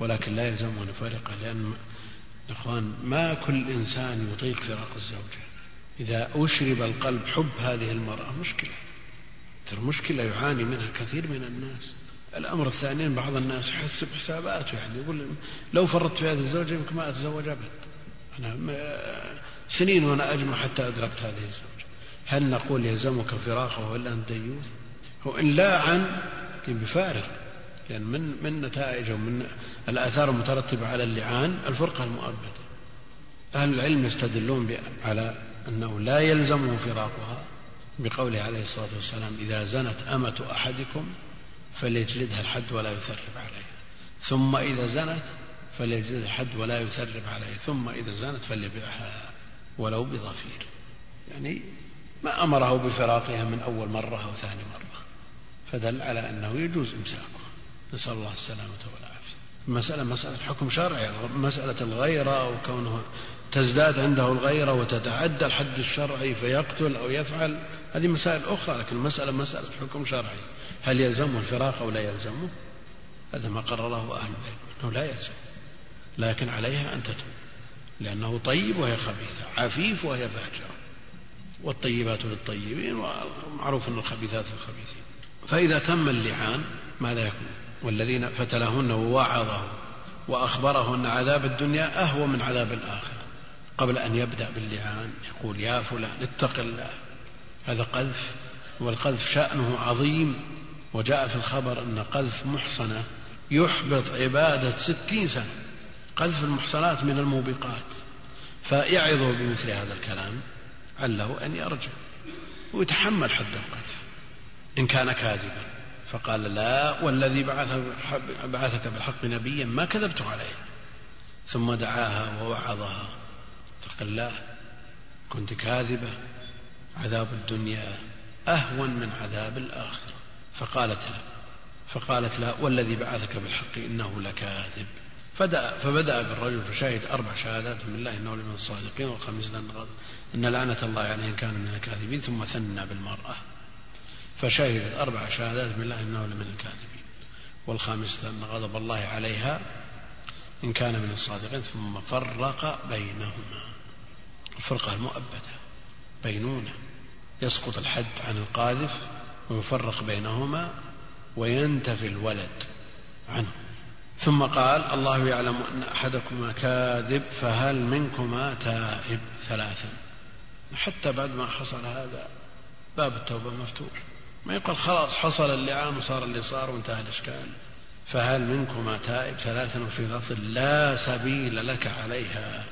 ولكن لا يلزمه أن يفارقها لأن إخوان ما كل إنسان يطيق فراق الزوجة إذا أشرب القلب حب هذه المرأة مشكلة. ترى مشكلة يعاني منها كثير من الناس. الأمر الثاني بعض الناس يحسب حساباته يعني يقول لو فرطت في هذه الزوجة يمكن ما أتزوج أبد. أنا سنين وأنا أجمع حتى أدركت هذه الزوجة. هل نقول يلزمك فراقه ولا أنت ديوث؟ هو إن لا عن بفارق. لأن من من نتائج ومن الآثار المترتبة على اللعان؟ الفرقة المؤبدة. أهل العلم يستدلون على أنه لا يلزمه فراقها بقوله عليه الصلاة والسلام إذا زنت أمة أحدكم فليجلدها الحد ولا يثرب عليها ثم إذا زنت فليجلدها الحد ولا يثرب عليها ثم إذا زنت فليبيعها ولو بظفير. يعني ما أمره بفراقها من أول مرة أو ثاني مرة. فدل على أنه يجوز إمساكها نسأل الله السلامة والعافية. المسألة مسألة حكم شرعي. مسألة الغيرة وكونه تزداد عنده الغيرة وتتعدى الحد الشرعي فيقتل أو يفعل. هذه مسائل أخرى لكن المسألة مسألة حكم شرعي. هل يلزمه الفراق أو لا يلزمه؟ هذا ما قرره أهل العلم أنه لا يلزم. لكن عليها أن تتوب لأنه طيب وهي خبيثة عفيف وهي فاجرة. والطيبات للطيبين ومعروف أن الخبيثات للخبيثين. فإذا تم اللعان ماذا يكون؟ والذين فتلهن ووعظه وأخبره أن عذاب الدنيا أهوى من عذاب الآخرة. قبل أن يبدأ باللعان يقول يا فلان اتق الله. هذا قذف والقذف شأنه عظيم. وجاء في الخبر أن قذف محصنة يحبط عبادة ستين سنة. قذف المحصنات من الموبقات. فيعظه بمثل هذا الكلام عله أن يرجع ويتحمل حد القذف إن كان كاذبا. فقال لا والذي بعثك بالحق نبيا ما كذبت عليه. ثم دعاها ووعظها. فقال لا كنت كاذبة. عذاب الدنيا أهون من عذاب الآخرة. فقالت فقالت لا والذي بعثك بالحق إنه لكاذب. فبدأ بالرجل فشهد أربع شهادات. بالله إنه لمن الصادقين والخميس أن لعنة الله عليه إن كان من الكاذبين ثم ثنى بالمرأة. فشهدت أربع شهادات. بالله إنه لمن الكاذبين. والخامسة أن غضب الله عليها إن كان من الصادقين ثم فرق بينهما. الفرقة المؤبدة بينونة. يسقط الحد عن القاذف ويفرق بينهما وينتفي الولد عنه. ثم قال الله يعلم أن أحدكما كاذب فهل منكما تائب ثلاثا. حتى بعد ما حصل هذا باب التوبة مفتوح. ما يقول خلاص حصل اللعان وصار اللي صار وانتهى الإشكال. فهل منكما تائب ثلاثا وفي لفظ لا سبيل لك عليها.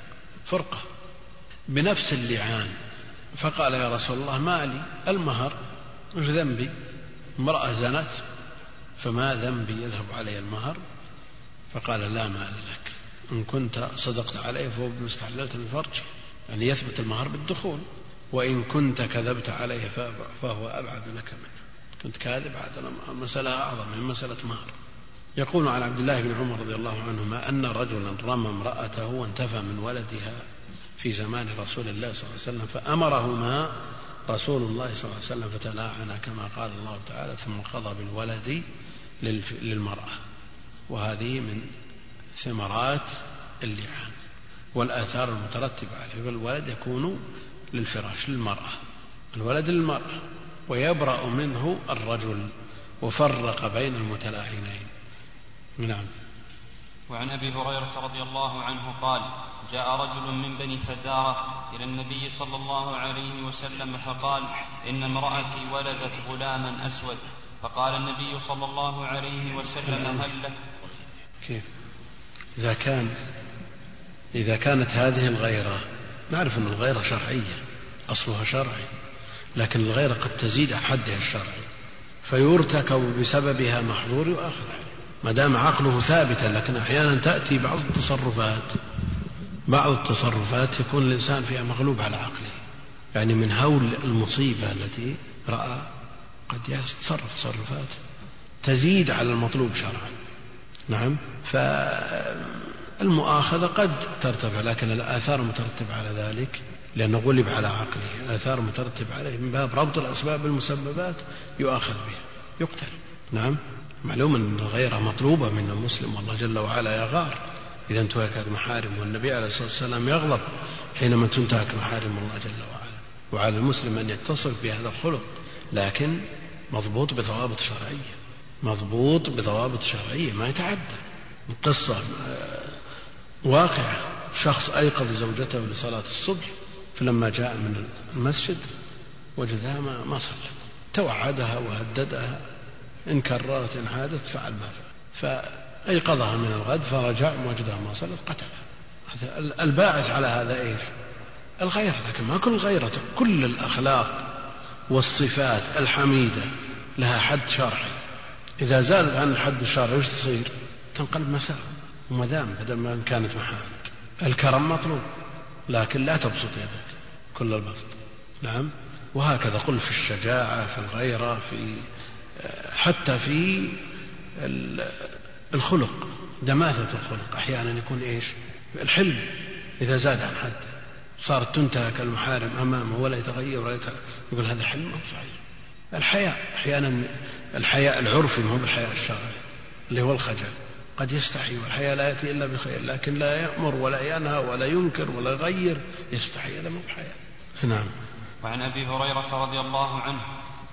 فرقة. بنفس اللعان. فقال يا رسول الله ما لي. المهر. وش ذنبي؟ امرأة زنت فما ذنبي يذهب علي المهر؟ فقال لا مال لك. إن كنت صدقت عليه فهو بما استحللت من فرجه يعني يثبت المهر بالدخول وإن كنت كذبت عليه فهو أبعد لك منه. كنت كاذب هذا المسألة أعظم من مسألة مهر. يقول عن عبد الله بن عمر رضي الله عنهما أن رجلا رمى امرأته وانتفى من ولدها في زمان رسول الله صلى الله عليه وسلم فأمرهما رسول الله صلى الله عليه وسلم فتلاعنا كما قال الله تعالى ثم قضى بالولد للمرأة. وهذه من ثمرات اللعان. والآثار المترتبة عليه فالولد يكون للفراش للمرأة. الولد للمرأة. ويبرأ منه الرجل. وفرق بين المتلاعنين. نعم. وعن أبي هريرة رضي الله عنه قال جاء رجل من بني فزارة إلى النبي صلى الله عليه وسلم فقال إن امرأتي ولدت غلاما أسود. فقال النبي صلى الله عليه وسلم هل لك؟ كيف؟ إذا كان إذا كانت هذه الغيرة نعرف أن الغيرة شرعية أصلها شرعي لكن الغيرة قد تزيد حدها الشرعي فيرتكب بسببها محظور يؤاخذ ما دام عقله ثابتا لكن أحيانا تأتي بعض التصرفات. بعض التصرفات يكون الإنسان فيها مغلوب على عقله. يعني من هول المصيبة التي رأى قد يتصرف تصرفات تزيد على المطلوب شرعا. نعم؟ فالمؤاخذة قد ترتفع لكن الآثار المترتبة على ذلك لأنه غلب على عقله. الآثار المترتبة عليه من باب ربط الأسباب بالمسببات يؤاخذ بها يقتل. نعم؟ معلوم أن الغيرة مطلوبة من المسلم والله جل وعلا يغار. إذا انتهكت محارم والنبي عليه الصلاة والسلام يغضب حينما تنتهك محارم الله جل وعلا. وعلى المسلم أن يتصف بهذا الخلق لكن مضبوط بضوابط شرعية. مضبوط بضوابط شرعية ما يتعدى. قصة آه، واقعة. شخص أيقظ زوجته لصلاة الصبح فلما جاء من المسجد وجدها ما صلت. توعدها وهددها. إن كررت إن عادت فعل ما فعل. فأيقظها من الغد فرجع وجدها ما صلت قتلها الباعث على هذا إيش؟ الغيرة لكن ما كل غيرة. كل الأخلاق والصفات الحميدة لها حد شرعي. إذا زالت عن الحد الشرعي وش تصير؟ تنقلب مساء وما دام بدل ما كانت محامد الكرم مطلوب لكن لا تبسط يدك. كل البسط. نعم؟ وهكذا قل في الشجاعة في الغيرة في حتى في الخلق دماثة الخلق. أحيانا يكون إيش؟ الحلم إذا زاد عن حد. صارت تنتهك المحارم أمامه ولا يتغير ولا يتغير. يقول هذا حلم صحيح؟ الحياء أحيانا الحياء العرفي ما هو بالحياء الشرعي اللي هو الخجل. قد يستحي والحياء لا يأتي إلا بخير لكن لا يأمر ولا ينهى ولا ينكر ولا يغير. يستحي هذا مو بحياء نعم. وعن أبي هريرة رضي الله عنه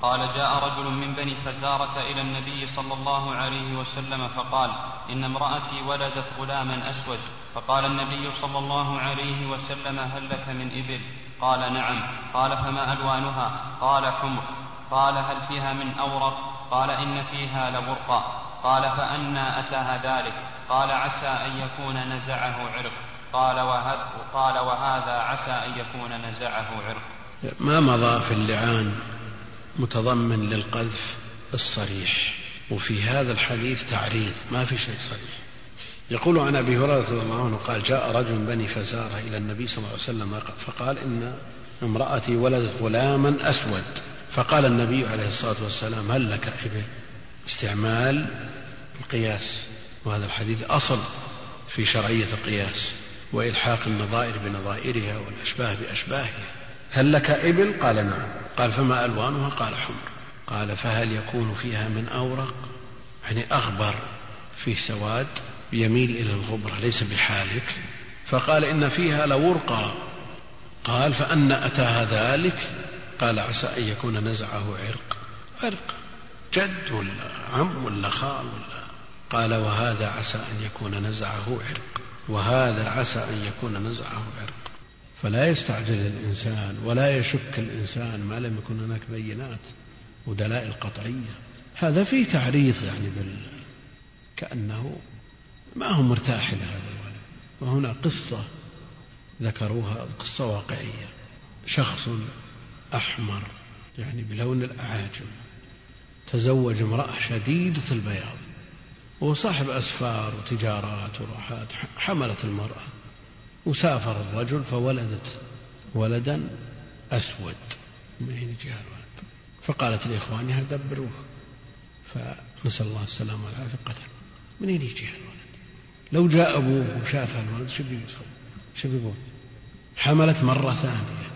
قال جاء رجل من بني فزارة إلى النبي صلى الله عليه وسلم فقال إن امرأتي ولدت غلاما أسود. فقال النبي صلى الله عليه وسلم هل لك من إبل؟ قال نعم. قال فما ألوانها؟ قال حمر. قال هل فيها من أورق؟ قال إن فيها لبرقا قال فأنى أتاها ذلك. قال عسى أن يكون نزعه عرق. قال, قال وهذا عسى أن يكون نزعه عرق. ما مضى في اللعان؟ متضمن للقذف الصريح وفي هذا الحديث تعريض ما في شيء صريح. يقول عن أبي هريرة رضي الله عنه قال جاء رجل من بني فزارة إلى النبي صلى الله عليه وسلم فقال إن امرأتي ولدت غلاما أسود. فقال النبي عليه الصلاة والسلام هل لك إبل؟ استعمال القياس. وهذا الحديث أصل في شرعية القياس وإلحاق النظائر بنظائرها والأشباه بأشباهها. هل لك إبل؟ قال نعم. قال فما ألوانها؟ قال حمر. قال فهل يكون فيها من أورق؟ يعني أغبر فيه سواد يميل إلى الغبرة ليس بحالك. فقال إن فيها لورقا قال فأن أتاها ذلك؟ قال عسى أن يكون نزعه عرق. عرق. جد ولا عم ولا خال ولا. قال وهذا عسى أن يكون نزعه عرق. وهذا عسى أن يكون نزعه عرق. فلا يستعجل الإنسان ولا يشك الإنسان ما لم يكن هناك بينات ودلائل قطعية. هذا فيه تعريض يعني بال كأنه ما هو مرتاح إلى هذا الولد وهنا قصة ذكروها قصة واقعية. شخص أحمر يعني بلون الأعاجم تزوج امرأة شديدة البياض وهو صاحب أسفار وتجارات وراحات حملت المرأة. وسافر الرجل فولدت ولدا أسود من أين جاء الولد. فقالت لإخوانها دبروه. فنسأل الله السلامة والعافية. قتل من أين يجي الولد؟ لو جاء أبوه وشاف الولد شو بيسوي؟ شو بيقول؟ حملت مرة ثانية.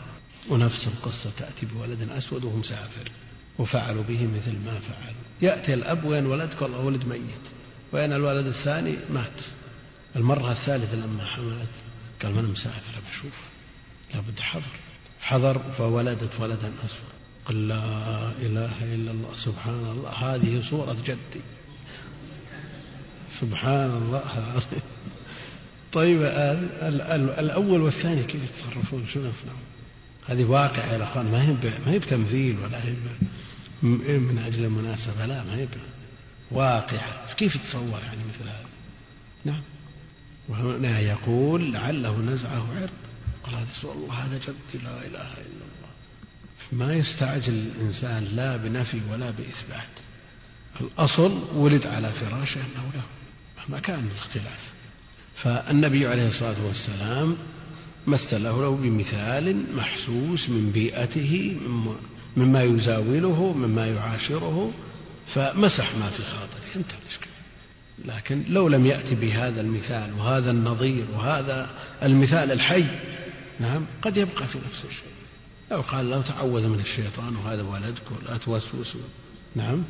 ونفس القصة تأتي بولد أسود وهو مسافر. وفعلوا به مثل ما فعلوا. يأتي الأب وين ولدك؟ والله ولد ميت. وين الولد الثاني؟ مات. المرة الثالثة لما حملت قال من مسافر بشوف لابد حضر حضر فولدت ولدا أسود قل لا إله إلا الله. سبحان الله. هذه صورة جدي. سبحان الله. طيب الأول والثاني كيف يتصرفون؟ شو يصنعون هذه واقعة يا أخوان. ما هي ما هي بتمثيل ولا هي من أجل المناسبة لا ما هي واقعة. كيف يتصور يعني مثل هذا؟ نعم. وهنا يقول لعله نزعه عرق. قال هذا الله هذا جدي لا إله إلا الله. ما يستعجل الإنسان لا بنفي ولا بإثبات. الأصل ولد على فراشه أنه له مهما كان الاختلاف. فالنبي عليه الصلاة والسلام مثله له بمثال محسوس من بيئته مما يزاوله مما يعاشره فمسح ما في خاطره انتهى. لكن لو لم يأتي بهذا المثال وهذا النظير وهذا المثال الحي نعم قد يبقى في نفس الشيء لو قال لو تعوذ من الشيطان وهذا ولدك ولا توسوس نعم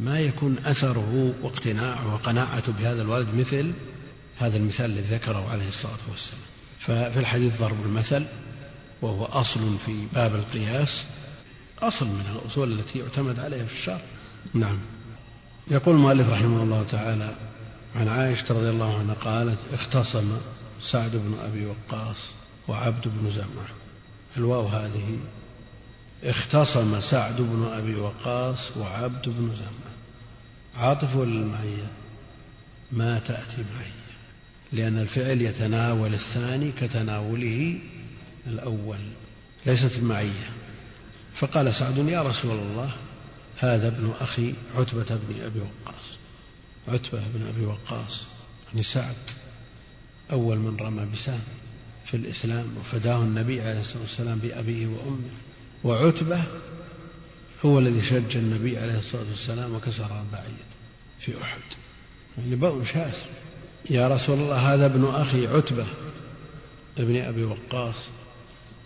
ما يكون أثره واقتناعه وقناعته بهذا الولد مثل هذا المثال الذي ذكره عليه الصلاة والسلام. ففي الحديث ضرب المثل وهو أصل في باب القياس أصل من الأصول التي يعتمد عليها في الشرع. نعم. يقول المؤلف رحمه الله تعالى عن عائشة رضي الله عنها قالت اختصم سعد بن أبي وقاص وعبد بن زمعة. الواو هذه اختصم سعد بن أبي وقاص وعبد بن زمعة. عاطف ولا المعية؟ ما تأتي معية لأن الفعل يتناول الثاني كتناوله الأول ليست المعية. فقال سعد يا رسول الله هذا ابن أخي عتبة بن أبي وقاص. عتبة بن أبي وقاص يعني سعد أول من رمى بسام في الإسلام وفداه النبي عليه الصلاة والسلام بأبيه وأمه. وعتبة هو الذي شج النبي عليه الصلاة والسلام وكسر البعير في أحد. يعني بؤر شاسع يا رسول الله هذا ابن أخي عتبة ابن أبي وقاص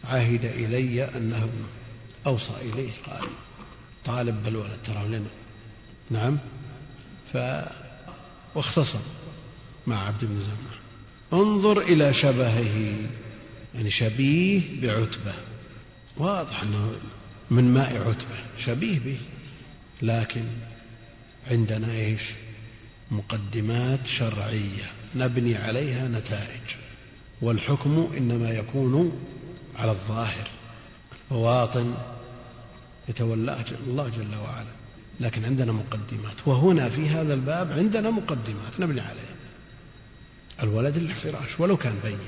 عهد إلي أنه أوصى إليه قال طالب بالولد ترى لنا. نعم. ف واختصر مع عبد بن زمعة انظر إلى شبهه يعني شبيه بعتبة. واضح أنه من ماء عتبة شبيه به. لكن عندنا إيش؟ مقدمات شرعية نبني عليها نتائج. والحكم إنما يكون على الظاهر البواطن يتولاها الله جل وعلا. لكن عندنا مقدمات وهنا في هذا الباب عندنا مقدمات نبني عليها. الولد للفراش ولو كان بين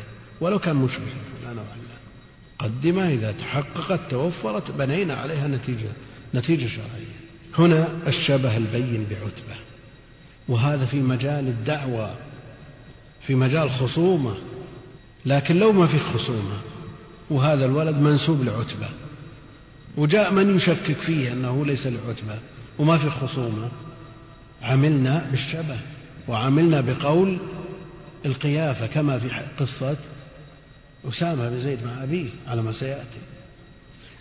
ولو كان مشبه لا نوع مقدمة إذا تحققت توفرت بنينا عليها نتيجة نتيجة شرعية. هنا الشبه البين بعتبة. وهذا في مجال الدعوة في مجال خصومة. لكن لو ما في خصومة وهذا الولد منسوب لعتبة. وجاء من يشكك فيه أنه ليس لعتبة وما في خصومة. عملنا بالشبه وعملنا بقول القيافة كما في قصة أسامة بن زيد مع أبيه على ما سيأتي.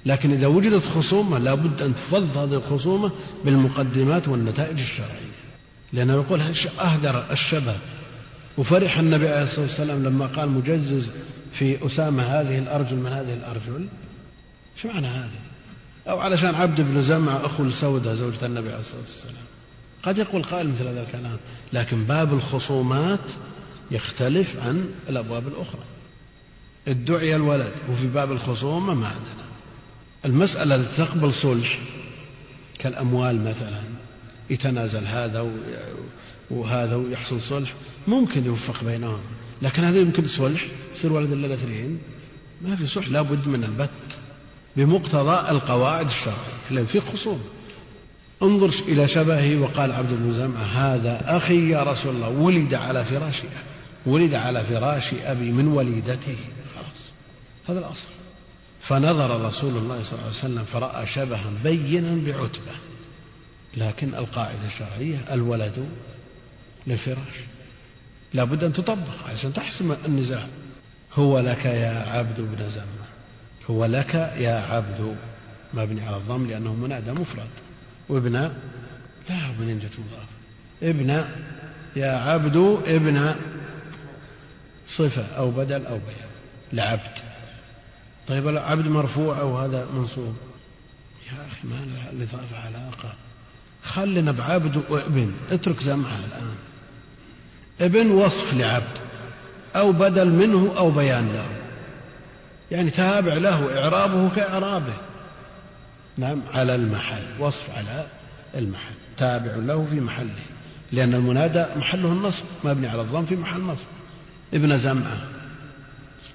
لكن إذا وجدت خصومة لابد أن تفض هذه الخصومة بالمقدمات والنتائج الشرعية. لأنه يقول أهدر الشبه؟ وفرح النبي عليه الصلاة والسلام لما قال مجزز في أسامة هذه الأرجل من هذه الأرجل. شو معنى هذا؟ أو علشان عبد بن زمع أخو لسودة زوجة النبي عليه الصلاة والسلام. قد يقول قائل مثل هذا الكلام. لكن باب الخصومات يختلف عن الأبواب الأخرى. ادعي الولد وفي باب الخصومة ما عندنا. المسألة التي تقبل صلح كالأموال مثلا. يتنازل هذا وهذا ويحصل صلح. ممكن يوفق بينهم. لكن هذا يمكن صلح يصير ولد إلا اثنين ما في صلح لابد من البت. بمقتضى القواعد الشرعية. لأن في خصوم. انظر إلى شبهه وقال عبد بن زمعة هذا أخي يا رسول الله ولد على فراش ولد على فراش أبي من وليدته. خلاص. هذا الأصل. فنظر رسول الله صلى الله عليه وسلم فرأى شبها بينا بعتبة. لكن القاعدة الشرعية الولد للفراش لابد أن تطبق عشان تحسم النزاع. هو لك يا عبد بن زمة هو لك يا عبد مبني على الضم لأنه منادى مفرد. وابن لا من جت مضاف. ابن يا عبد ابن صفة أو بدل أو بيان لعبد. طيب العبد مرفوع أو هذا منصوب؟ يا أخي ما الإضافة علاقة. خلنا بعبد وابن. اترك زمعها الآن. ابن وصف لعبد أو بدل منه أو بيان له. يعني تابع له إعرابه كإعرابه. نعم على المحل وصف على المحل تابع له في محله لأن المنادى محله النصب مبني على الضم في محل نصب ابن زمعة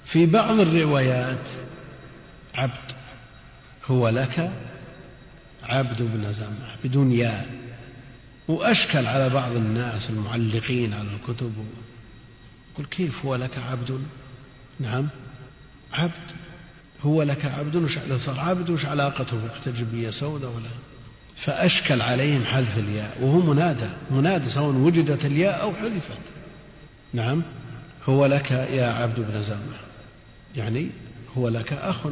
في بعض الروايات عبد هو لك عبد بن زمعة بدون ياء وأشكل على بعض الناس المعلقين على الكتب يقول كيف هو لك عبد؟ نعم. عبد هو لك عبد وش صار عبد وش علاقته؟ بالتجبية سوداء ولا. فأشكل عليهم حذف الياء وهو منادى منادى سواء وجدت الياء أو حذفت. نعم هو لك يا عبد بن زمة يعني هو لك أخ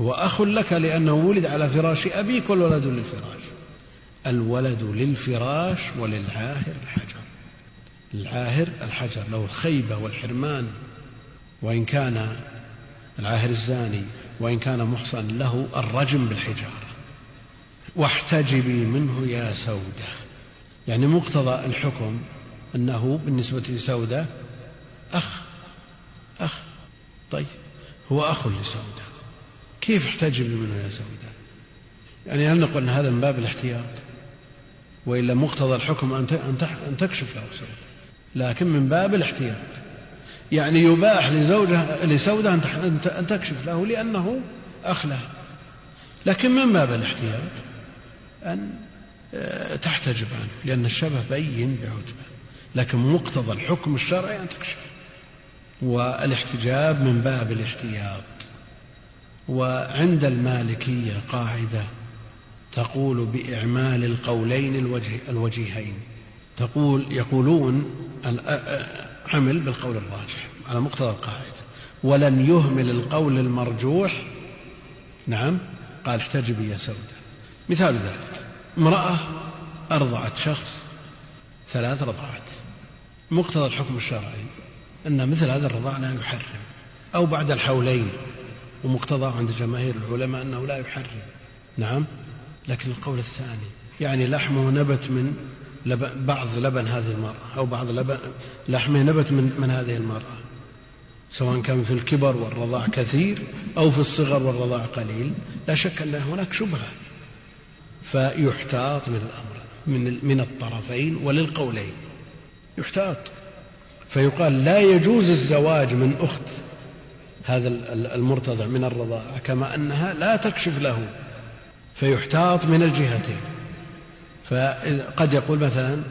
هو أخ لك لأنه ولد على فراش أبيك والولد للفراش. الولد للفراش وللعاهر الحجر. العاهر الحجر له الخيبة والحرمان. وإن كان العاهر الزاني وإن كان محصن له الرجم بالحجارة. واحتجبي منه يا سودة. يعني مقتضى الحكم أنه بالنسبة لسودة أخ أخ طيب هو أخ لسودة. كيف احتجبي منه يا سودة؟ يعني هل نقول أن هذا من باب الاحتياط؟ وإلا مقتضى الحكم أن تكشف له سودة. لكن من باب الاحتياط. يعني يباح لزوجها لسودة أن تكشف له لأنه أخ لكن من باب الاحتياط أن آه، تحتجب عنه لأن الشبه بين بعتبة. لكن مقتضى الحكم الشرعي أن تكشف. والاحتجاب من باب الاحتياط. وعند المالكية قاعدة تقول بإعمال القولين الوجه الوجيهين. تقول يقولون عمل بالقول الراجح على مقتضى القاعدة. ولن يهمل القول المرجوح. نعم قال احتجبي يا سودة مثال ذلك امرأة أرضعت شخص ثلاث رضعات مقتضى الحكم الشرعي أن مثل هذا الرضاع لا يحرم أو بعد الحولين ومقتضى عند جماهير العلماء أنه لا يحرم. نعم لكن القول الثاني يعني لحمه نبت من لبن بعض لبن هذه المرأة أو بعض لبن لحمه نبت من, من هذه المرأة سواء كان في الكبر والرضاع كثير أو في الصغر والرضاع قليل لا شك أن هناك شبهة فيحتاط من الأمر من من الطرفين وللقولين يحتاط فيقال لا يجوز الزواج من أخت هذا المرتضع من الرضاعة كما أنها لا تكشف له فيحتاط من الجهتين. فقد يقول مثلا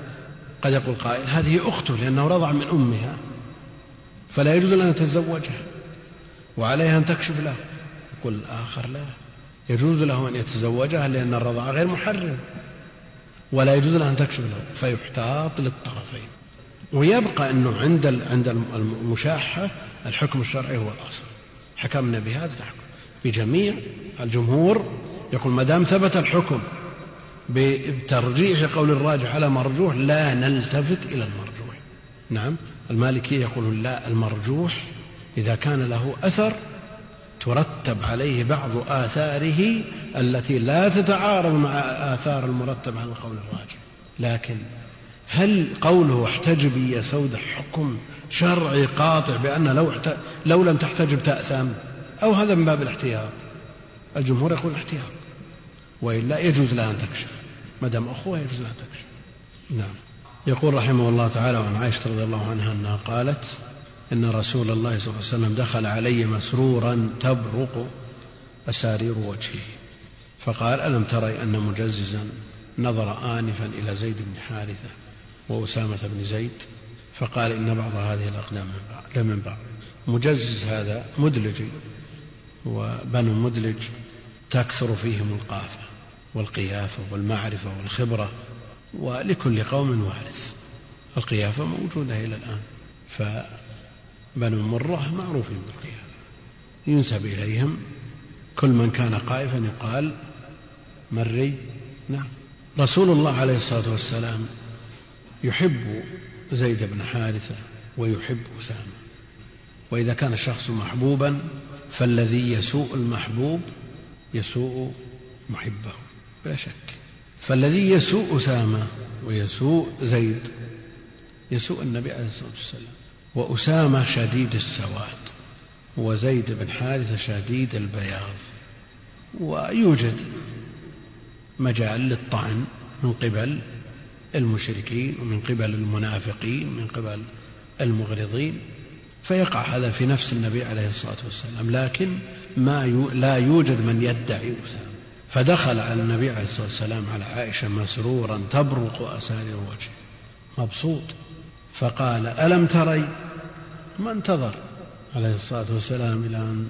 قد يقول قائل هذه أخته لأنه رضع من أمها فلا يجوز أن يتزوجها وعليها أن تكشف له. يقول الآخر لا يجوز له أن يتزوجها لأن الرضاعة غير محرم ولا يجوز له أن تكشف له فيحتاط للطرفين. ويبقى أنه عند عند المشاحة الحكم الشرعي هو الأصل. حكمنا بهذا تحكم بجميع الجمهور يقول ما دام ثبت الحكم بترجيح قول الراجح على مرجوح لا نلتفت إلى المرجوح. نعم المالكية يقولون لا المرجوح إذا كان له أثر ترتب عليه بعض آثاره التي لا تتعارض مع آثار المرتب على القول الراجح. لكن هل قوله احتجبي يا سودة حكم شرعي قاطع بأن لو, لو لم تحتجب تأثم؟ أو هذا من باب الاحتياط؟ الجمهور يقول الاحتياط. وإلا يجوز لها أن تكشف. ما دام أخوها يجوز لها أن تكشف. نعم. يقول رحمه الله تعالى وعن عائشة رضي الله عنها أنها قالت إن رسول الله صلى الله عليه وسلم دخل علي مسرورا تبرق أسارير وجهه فقال ألم تري أن مجززا نظر آنفا إلى زيد بن حارثة وأسامة بن زيد؟ فقال إن بعض هذه الأقدام من بعض لمن بعض. مجزز هذا مدلج وبنو مدلج تكثر فيهم القافة والقيافة والمعرفة والخبرة ولكل قوم وارث القيافة موجودة إلى الآن. فبنو مرة معروفين بالقيافة. ينسب إليهم كل من كان قائفا يقال مري. نعم. رسول الله عليه الصلاة والسلام يحب زيد بن حارثة ويحب أسامة. وإذا كان الشخص محبوبا فالذي يسوء المحبوب يسوء محبه. بلا شك. فالذي يسوء أسامة ويسوء زيد يسوء النبي عليه الصلاة والسلام. وأسامة شديد السواد وزيد بن حارثة شديد البياض. ويوجد مجال للطعن من قبل المشركين ومن قبل المنافقين من قبل المغرضين. فيقع هذا في نفس النبي عليه الصلاة والسلام. لكن ما لا يوجد من يدعي أسامة. فدخل على النبي عليه الصلاة والسلام على عائشة مسرورا تبرق أسارير وجهه مبسوط. فقال ألم تري؟ ما انتظر. عليه الصلاة والسلام إلى أن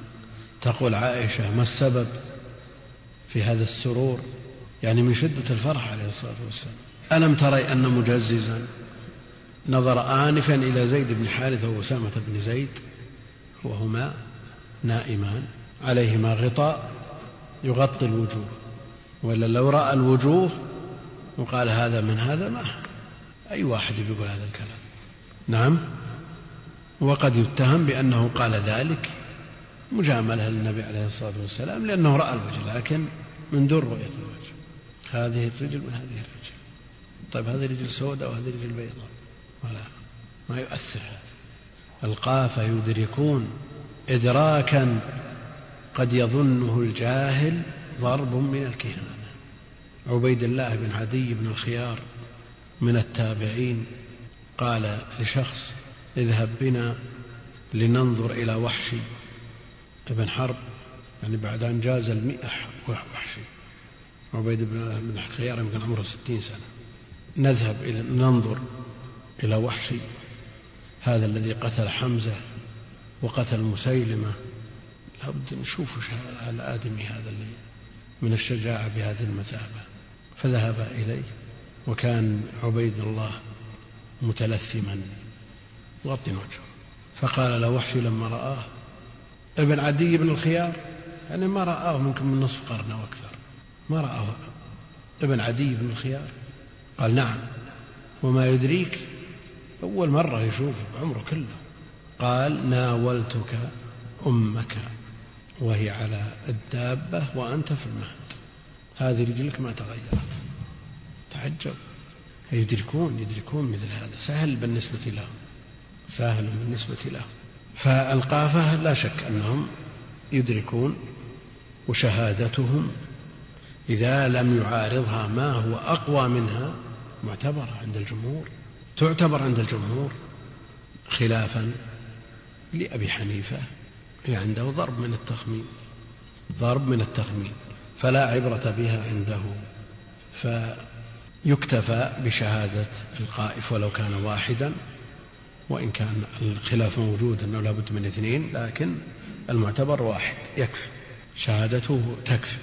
تقول عائشة ما السبب في هذا السرور؟ يعني من شدة الفرح عليه الصلاة والسلام. ألم تري أن مجززا؟ نظر آنفا إلى زيد بن حارثة وأسامة بن زيد وهما نائمان عليهما غطاء. يغطي الوجوه. وإلا لو رأى الوجوه وقال هذا من هذا ما. أي واحد يقول هذا الكلام؟ نعم. وقد يتهم بأنه قال ذلك مجاملة للنبي عليه الصلاة والسلام لأنه رأى الوجه لكن من دون رؤية الوجه. هذه الرجل من هذه الرجل طيب هذه رجل سوداء وهذه رجل بيضاء. ولا ما يؤثر هذا. القافة يدركون إدراكا قد يظنه الجاهل ضرب من الكهنة عبيد الله بن عدي بن الخيار من التابعين قال لشخص اذهب بنا لننظر إلى وحشي ابن حرب يعني بعد أن جاز المئة وحشي عبيد بن الخيار يمكن عمره ستين سنة. نذهب إلى ننظر إلى وحشي هذا الذي قتل حمزة وقتل مسيلمة لابد نشوف الآدمي هذا اللي من الشجاعة بهذه المثابة. فذهب إليه وكان عبيد الله متلثما مغطي وجهه فقال له وحشي لما رآه. ابن عدي بن الخيار يعني ما رآه ممكن من نصف قرن أو أكثر. ما رآه. ابن عدي بن الخيار قال نعم. وما يدريك؟ أول مرة يشوف عمره كله. قال ناولتك أمك. وهي على الدابة وأنت في المهد. هذه رجلك ما تغيرت. تعجب. يدركون يدركون مثل هذا. سهل بالنسبة لهم. سهل بالنسبة لهم. فألقافة لا شك أنهم يدركون وشهادتهم إذا لم يعارضها ما هو أقوى منها معتبرة عند الجمهور. تعتبر عند الجمهور خلافا لأبي حنيفة. عنده ضرب من التخمين ضرب من التخمين فلا عبرة بها عنده فيكتفى بشهادة القائف ولو كان واحدا وإن كان الخلاف موجود أنه لابد من اثنين لكن المعتبر واحد يكفي شهادته تكفي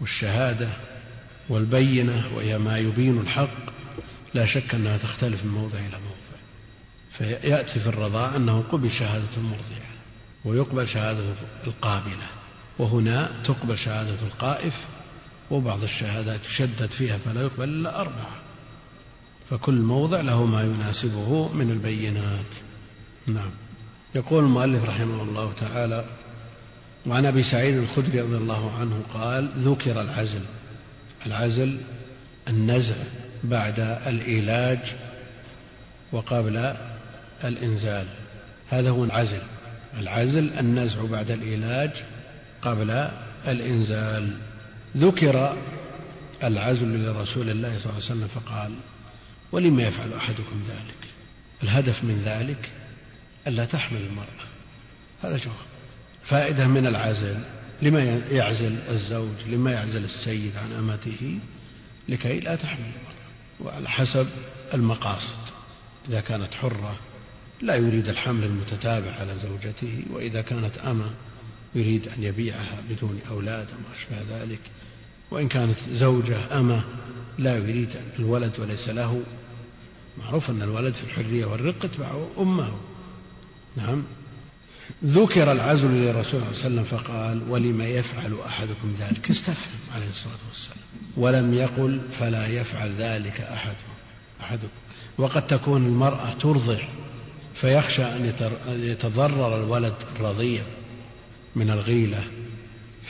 والشهادة والبينة وهي ما يبين الحق لا شك أنها تختلف من موضع إلى موضع فيأتي في الرضاع أنه قبل شهادة المرضعة. ويقبل شهادة القابلة. وهنا تقبل شهادة القائف وبعض الشهادات يشدد فيها فلا يقبل إلا أربعة. فكل موضع له ما يناسبه من البينات. نعم. يقول المؤلف رحمه الله تعالى وعن أبي سعيد الخدري رضي الله عنه قال ذكر العزل. العزل النزع بعد الإيلاج وقبل الإنزال. هذا هو العزل. العزل النزع بعد العلاج قبل الإنزال. ذكر العزل لرسول الله صلى الله عليه وسلم فقال ولما يفعل أحدكم ذلك؟ الهدف من ذلك ألا تحمل المرأة. هذا جواب فائدة من العزل. لما يعزل الزوج؟ لما يعزل السيد عن أمته؟ لكي لا تحمل المرأة وعلى حسب المقاصد. إذا كانت حرة لا يريد الحمل المتتابع على زوجته وإذا كانت أمة يريد أن يبيعها بدون أولاد وما أشبه ذلك. وإن كانت زوجة أمة لا يريد الولد وليس له. معروف أن الولد في الحرية والرق تبع أمه. نعم. ذكر العزل لرسول الله صلى الله عليه وسلم فقال ولم يفعل أحدكم ذلك؟ استفهم عليه الصلاة والسلام. ولم يقل فلا يفعل ذلك أحد أحدكم. وقد تكون المرأة ترضع فيخشى أن يتضرر الولد الرضيع من الغيلة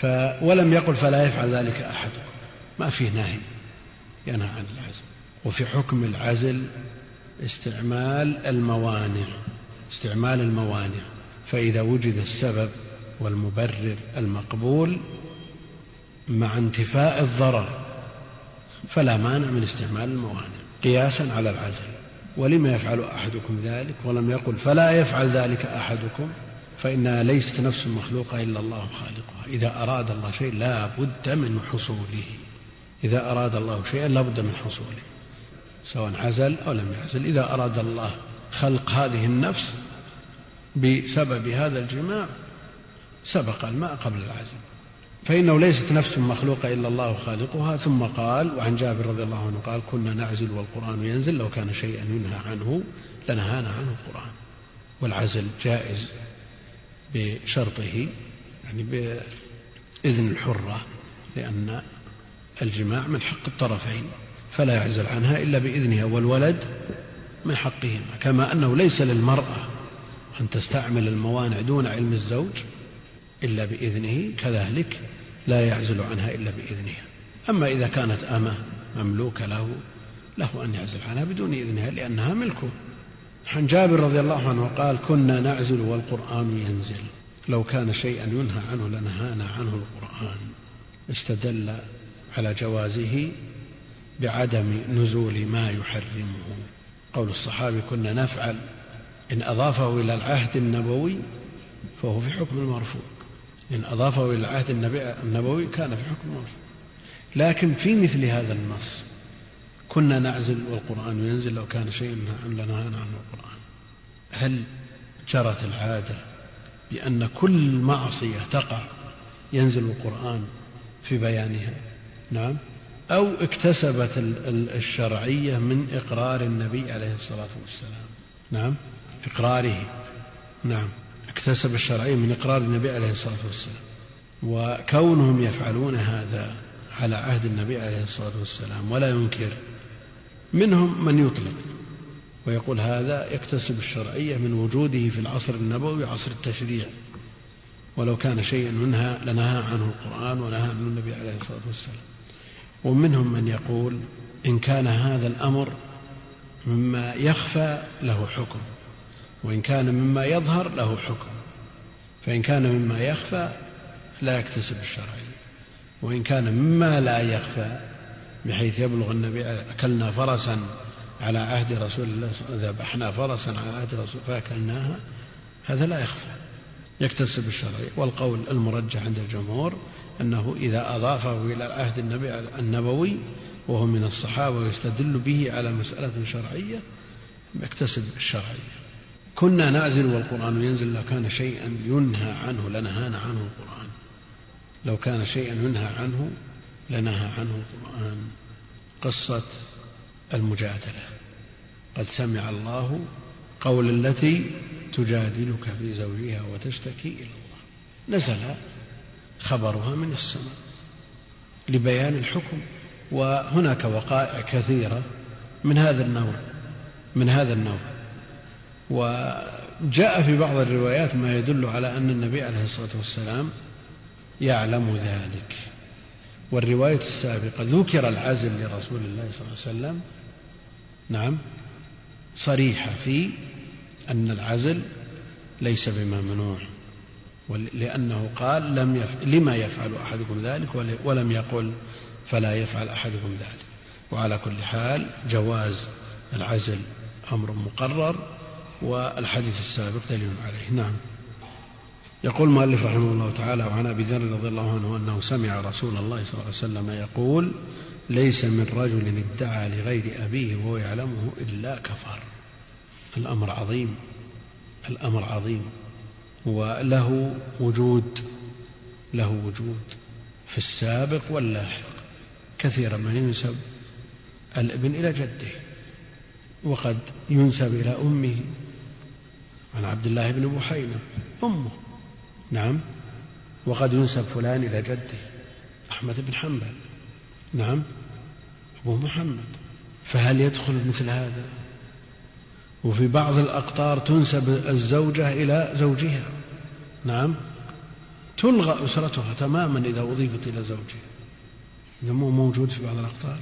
ف ولم يقل فلا يفعل ذلك أحدكم. ما فيه نهي ينهى عن العزل. وفي حكم العزل استعمال الموانع استعمال الموانع. فإذا وجد السبب والمبرر المقبول مع انتفاء الضرر فلا مانع من استعمال الموانع. قياسا على العزل. ولم يفعل أحدكم ذلك ولم يقل فلا يفعل ذلك أحدكم فإنها ليست نفس مخلوقة إلا الله خالقها. إذا أراد الله شيء لا بد من حصوله. إذا أراد الله شيئا لا بد من حصوله سواء عزل أو لم يعزل إذا أراد الله خلق هذه النفس بسبب هذا الجماع سبق الماء قبل العزل فإنه ليست نفس مخلوقة إلا الله خالقها ثم قال وعن جابر رضي الله عنه قال كنا نعزل والقرآن ينزل لو كان شيئا ينهى عنه لنهانا عنه القرآن. والعزل جائز بشرطه يعني بإذن الحرة لأن الجماع من حق الطرفين فلا يعزل عنها إلا بإذنها والولد من حقهما. كما أنه ليس للمرأة أن تستعمل الموانع دون علم الزوج إلا بإذنه كذلك لا يعزل عنها إلا بإذنها. أما إذا كانت أمة مملوكة له له أن يعزل عنها بدون إذنها لأنها ملكه عن جابر رضي الله عنه قال كنا نعزل والقرآن ينزل. لو كان شيئا ينهى عنه لنهانا عنه القرآن. استدل على جوازه بعدم نزول ما يحرمه. قول الصحابي كنا نفعل. إن أضافه إلى العهد النبوي فهو في حكم المرفوع. إن أضافه إلى العهد النبوي كان في حكم المرفوع لكن في مثل هذا النص كنا نعزل والقرآن ينزل لو كان شيء لنهانا عنه القرآن. هل جرت العادة بأن كل معصية تقع ينزل القرآن في بيانها؟ نعم. أو اكتسبت الشرعية من إقرار النبي عليه الصلاة والسلام؟ نعم. إقراره. نعم. اكتسب الشرعية من إقرار النبي عليه الصلاة والسلام. وكونهم يفعلون هذا على عهد النبي عليه الصلاة والسلام ولا ينكر. منهم من يطلق ويقول هذا يكتسب الشرعية من وجوده في العصر النبوي عصر التشريع. ولو كان شيئا منها لنهى عنه القرآن ونهى عنه النبي عليه الصلاة والسلام. ومنهم من يقول إن كان هذا الأمر مما يخفى له حكم. وإن كان مما يظهر له حكم فإن كان مما يخفى لا يكتسب الشرعية وإن كان مما لا يخفى بحيث يبلغ النبي أكلنا فرسا على عهد رسول الله ذبحنا فرسا على عهد رسول فأكلناها هذا لا يخفى يكتسب الشرعية والقول المرجح عند الجمهور أنه إذا أضافه إلى عهد النبي النبوي وهو من الصحابة ويستدل به على مسألة شرعية يكتسب الشرعية كنا نعزل والقرآن ينزل لو كان شيئا ينهى عنه لنهانا عنه القرآن. لو كان شيئا ينهى عنه لنهى عنه القرآن. قصة المجادلة. قد سمع الله قول التي تجادلك في زوجها وتشتكي إلى الله. نزل خبرها من السماء لبيان الحكم. وهناك وقائع كثيرة من هذا النوع من هذا النوع. وجاء في بعض الروايات ما يدل على أن النبي عليه الصلاة والسلام يعلم ذلك. والرواية السابقة ذكر العزل لرسول الله صلى الله عليه وسلم نعم صريحة في أن العزل ليس بممنوع لأنه قال لم يف... لما يفعل أحدكم ذلك ولم يقل فلا يفعل أحدكم ذلك. وعلى كل حال جواز العزل أمر مقرر والحديث السابق دليل عليه. نعم. يقول المؤلف رحمه الله تعالى وعن أبي ذر رضي الله عنه أنه سمع رسول الله صلى الله عليه وسلم يقول ليس من رجل ادعى لغير أبيه وهو يعلمه إلا كفر. الأمر عظيم. الأمر عظيم. وله وجود. له وجود. في السابق واللاحق. كثيرا ما ينسب الابن إلى جده. وقد ينسب إلى أمه. عن عبد الله بن بحينة. أمه. نعم. وقد ينسب فلان إلى جده أحمد بن حنبل. نعم. أبو محمد. فهل يدخل مثل هذا؟ وفي بعض الأقطار تنسب الزوجة إلى زوجها. نعم. تلغى أسرتها تماما إذا أضيفت إلى زوجها. إذا مو موجود في بعض الأقطار.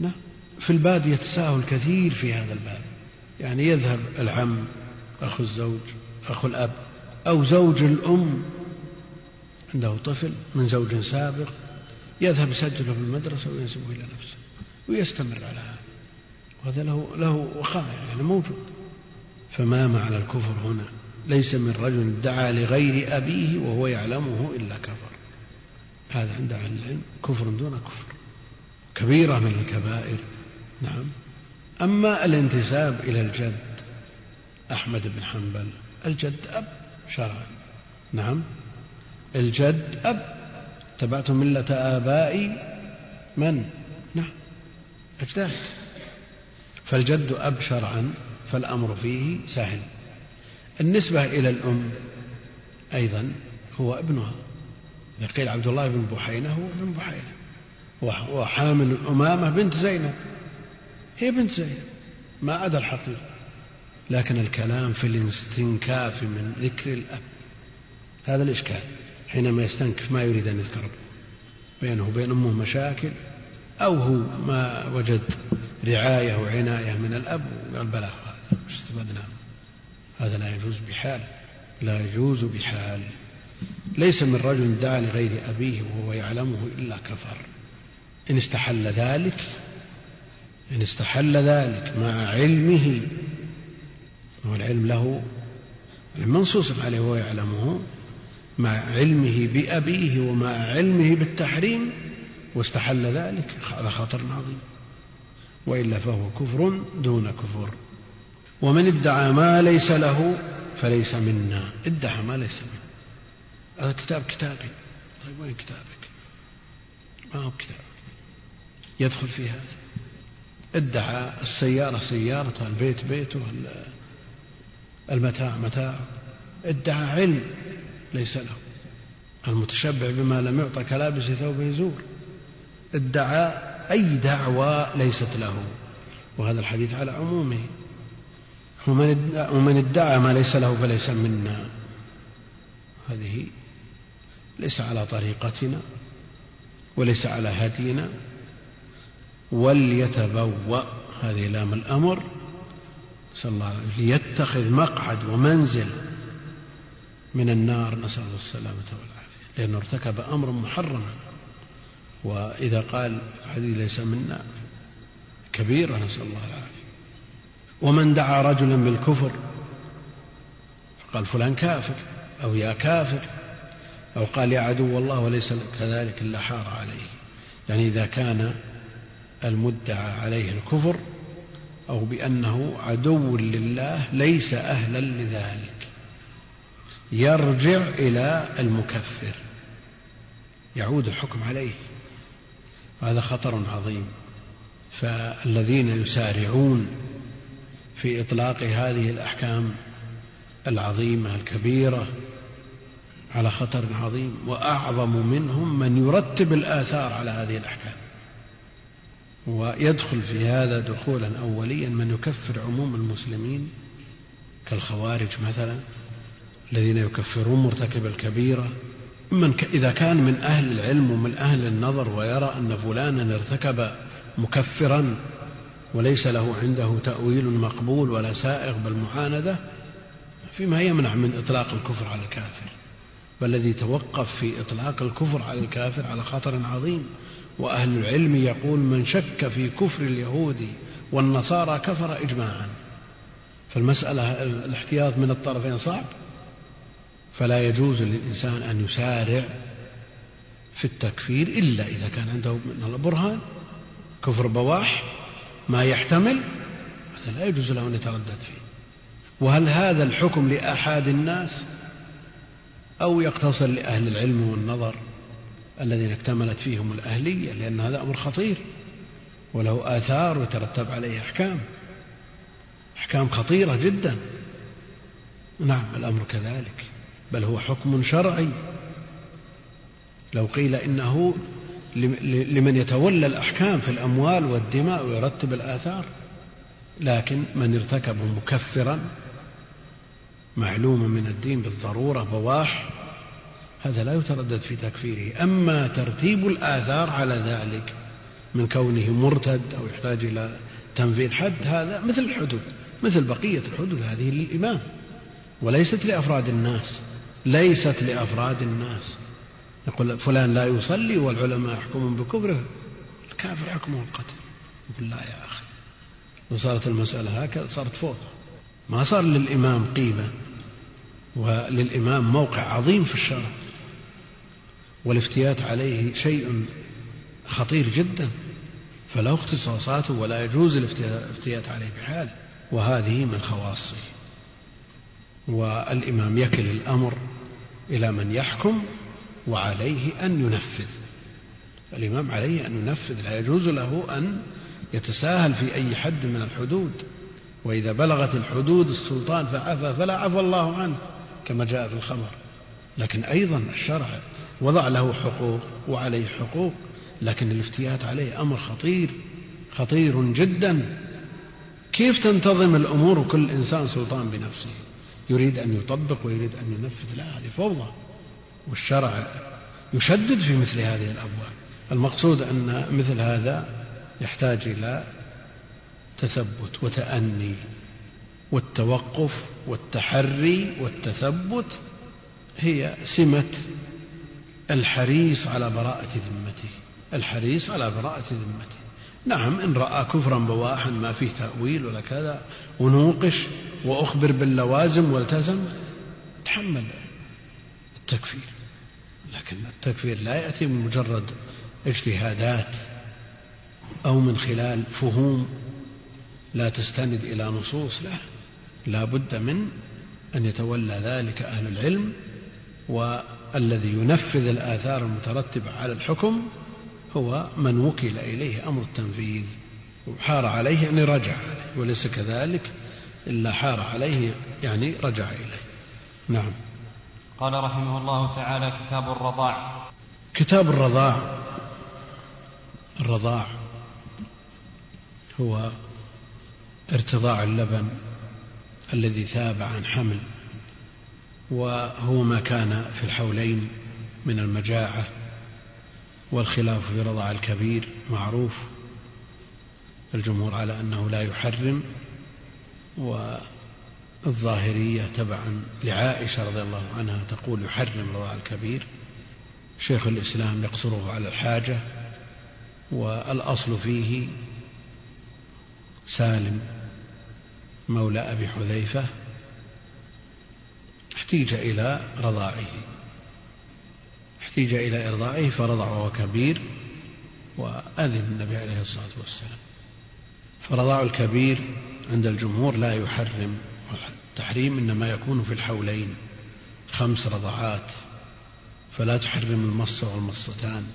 نعم. في البادية تساهل كثير في هذا الباب. يعني يذهب العم أخو الزوج أخو الأب أو زوج الأم. عنده طفل من زوج سابق يذهب يسجله في المدرسة وينسبه إلى نفسه ويستمر على هذا. وهذا له له وقائع يعني موجود. فما معنى الكفر هنا؟ ليس من رجل دعا لغير أبيه وهو يعلمه إلا كفر. هذا عند أهل العلم كفر دون كفر. كبيرة من الكبائر. نعم. أما الانتساب إلى الجد أحمد بن حنبل. الجد أب. شرعا نعم. الجد أب. تبعتم ملة آبائي. من؟ نعم. أجداد. فالجد أب شرعا فالأمر فيه سهل النسبة إلى الأم أيضا هو ابنها. قيل عبد الله بن بحينة هو ابن بحينة. وحامل الأمامة بنت زينب. هي بنت زينب. ما عدا الحقيقة. لكن الكلام في الاستنكاف من ذكر الأب هذا الإشكال حينما يستنكف ما يريد أن يذكر بينه وبين أمه مشاكل أو هو ما وجد رعاية وعناية من الأب وقال بلى استفدنا. هذا لا يجوز بحال لا يجوز بحال. ليس من رجل دعا لغير أبيه وهو يعلمه إلا كفر. إن استحل ذلك إن استحل ذلك مع علمه والعلم له منصوص عليه وهو يعلمه مع علمه بأبيه ومع علمه بالتحريم واستحل ذلك هذا خطر عظيم. وإلا فهو كفر دون كفر. ومن ادعى ما ليس له فليس منا. ادعى ما ليس منه هذا كتاب كتابي. طيب وين كتابك؟ ما هو كتاب. يدخل في هذا. ادعى السيارة سيارته البيت بيته المتاع متاع. ادعى علم ليس له. المتشبع بما لم يعطى كلابس ثوبه زور ادعى أي دعوى ليست له. وهذا الحديث على عمومه. ومن ادعى ما ليس له فليس منا. هذه ليس على طريقتنا وليس على هدينا. وليتبوأ. هذه لام الأمر. نسأل الله ليتخذ مقعد ومنزل من النار نسأل الله السلامة والعافية. لأنه ارتكب أمر محرما. وإذا قال الحديث ليس منا كبيرة نسأل الله العافية. ومن دعا رجلا بالكفر فقال فلان كافر أو يا كافر أو قال يا عدو الله وليس كذلك إلا حار عليه. يعني إذا كان المدعى عليه الكفر أو بأنه عدو لله ليس أهلا لذلك. يرجع إلى المكفر. يعود الحكم عليه. هذا خطر عظيم. فالذين يسارعون في إطلاق هذه الأحكام العظيمة الكبيرة على خطر عظيم. وأعظم منهم من يرتب الآثار على هذه الأحكام. ويدخل في هذا دخولا أوليا من يكفر عموم المسلمين كالخوارج مثلا الذين يكفرون مرتكب الكبيرة. من إذا كان من أهل العلم ومن أهل النظر ويرى أن فلانا ارتكب مكفرا وليس له عنده تأويل مقبول ولا سائغ بالمعاندة فيما يمنع من إطلاق الكفر على الكافر. والذي توقف في إطلاق الكفر على الكافر على خطر عظيم. وأهل العلم يقول من شك في كفر اليهود والنصارى كفر إجماعا. فالمسألة الاحتياط من الطرفين صعب فلا يجوز للإنسان أن يسارع في التكفير إلا إذا كان عنده من البرهان كفر بواح ما يحتمل هذا لا يجوز له أن يتردد فيه. وهل هذا الحكم لآحاد الناس أو يقتصر لأهل العلم والنظر؟ الذين اكتملت فيهم الأهلية لأن هذا أمر خطير. وله آثار وترتب عليه أحكام. أحكام خطيرة جدا. نعم الأمر كذلك. بل هو حكم شرعي. لو قيل إنه لمن يتولى الأحكام في الأموال والدماء ويرتب الآثار. لكن من ارتكب مكفرا معلوما من الدين بالضرورة بواح هذا لا يتردد في تكفيره. أما ترتيب الآثار على ذلك من كونه مرتد أو يحتاج إلى تنفيذ حد هذا مثل الحدود مثل بقية الحدود هذه للإمام. وليست لأفراد الناس ليست لأفراد الناس. يقول فلان لا يصلي والعلماء يحكمون بكفره. الكافر حكمه القتل. يقول لا يا أخي. لو صارت المسألة هكذا صارت فوضى ما صار للإمام قيمة وللإمام موقع عظيم في الشرع. والافتيات عليه شيء خطير جدا فله اختصاصاته ولا يجوز الافتيات عليه بحال وهذه من خواصه. والإمام يكل الأمر إلى من يحكم وعليه أن ينفذ. الإمام عليه أن ينفذ لا يجوز له أن يتساهل في أي حد من الحدود. وإذا بلغت الحدود السلطان فعفى فلا عفى الله عنه كما جاء في الخبر. لكن أيضا الشرع وضع له حقوق وعليه حقوق لكن الافتيات عليه أمر خطير خطير جدا. كيف تنتظم الأمور وكل إنسان سلطان بنفسه؟ يريد أن يطبق ويريد أن ينفذ. لا هذه فوضى. والشرع يشدد في مثل هذه الأبواب. المقصود أن مثل هذا يحتاج إلى تثبت وتأني والتوقف والتحري والتثبت هي سمة الحريص على براءة ذمته الحريص على براءة ذمته. نعم إن رأى كفرا بواحا ما فيه تأويل ولا كذا ونوقش وأخبر باللوازم والتزم تحمل التكفير. لكن التكفير لا يأتي من مجرد اجتهادات أو من خلال فهوم لا تستند إلى نصوص. لا لا بد من أن يتولى ذلك أهل العلم والذي ينفذ الآثار المترتبة على الحكم هو من وكل إليه أمر التنفيذ. وحار عليه يعني رجع عليه وليس كذلك؟ إلا حار عليه يعني رجع إليه. نعم. قال رحمه الله تعالى كتاب الرضاع. كتاب الرضاع. الرضاع هو ارتضاع اللبن الذي ثاب عن حمل. وهو ما كان في الحولين من المجاعة والخلاف في رضاع الكبير معروف. الجمهور على أنه لا يحرم والظاهرية تبعا لعائشة رضي الله عنها تقول يحرم رضاع الكبير. شيخ الإسلام يقصره على الحاجة والأصل فيه سالم مولى أبي حذيفة احتيج إلى رضاعه احتيج إلى إرضاعه فرضع وهو كبير وأذن النبي عليه الصلاة والسلام. فرضاع الكبير عند الجمهور لا يحرم التحريم إنما يكون في الحولين خمس رضعات فلا تحرم المصة والمصتان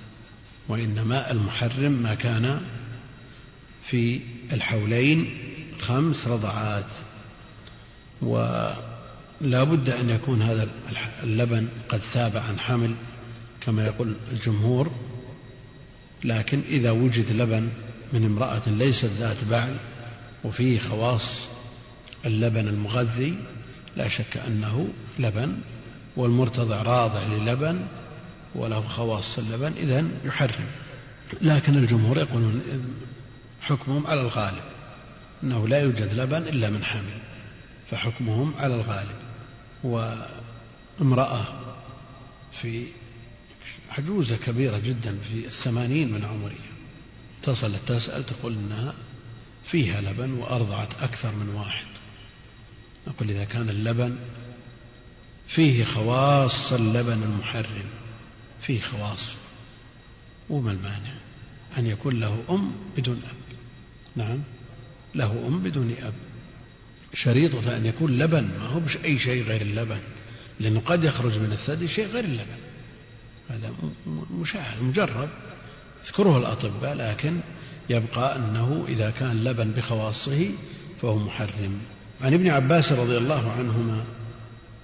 وإنما المحرم ما كان في الحولين خمس رضعات. ولا بد أن يكون هذا اللبن قد ثاب عن حمل كما يقول الجمهور. لكن إذا وجد لبن من امرأة ليست ذات بعل وفيه خواص اللبن المغذي لا شك أنه لبن والمرتضع راضع للبن وله خواص اللبن إذا يحرم. لكن الجمهور يقولون حكمهم على الغالب أنه لا يوجد لبن إلا من حمل فحكمهم على الغالب. وامرأة في عجوزة كبيرة جدا في الثمانين من عمرها. اتصلت تسأل تقول إنها فيها لبن وأرضعت أكثر من واحد. نقول إذا كان اللبن فيه خواص اللبن المحرم فيه خواص وما المانع أن يكون له أم بدون أب؟ نعم له أم بدون أب. شريطة أن يكون لبن ما هو أي شيء غير اللبن. لأنه قد يخرج من الثدي شيء غير اللبن. هذا مشاهد مجرب. يذكره الأطباء لكن يبقى أنه إذا كان لبن بخواصه فهو محرم. عن ابن عباس رضي الله عنهما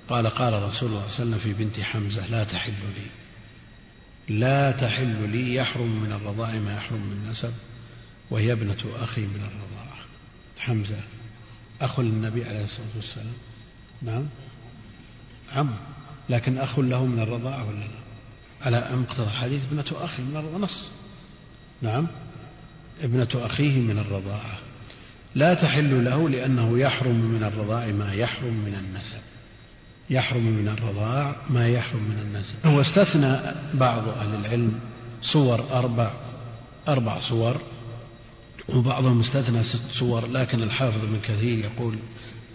قال قال رسول الله صلى الله عليه وسلم في بنت حمزة لا تحل لي. لا تحل لي يحرم من الرضاع ما يحرم من نسب وهي ابنة أخي من الرضاعة حمزة أخ للنبي عليه الصلاة والسلام. نعم. عم. لكن أخ له من الرضاعة ولا لا؟ على مقتضى الحديث ابنة أخي من الرضاعة نص. نعم. ابنة أخيه من الرضاعة لا تحل له لأنه يحرم من الرضاع ما يحرم من النسب. يحرم من الرضاع ما يحرم من النسب. واستثنى بعض أهل العلم صور أربع أربع صور. وبعضهم استثنى ست صور لكن الحافظ ابن كثير يقول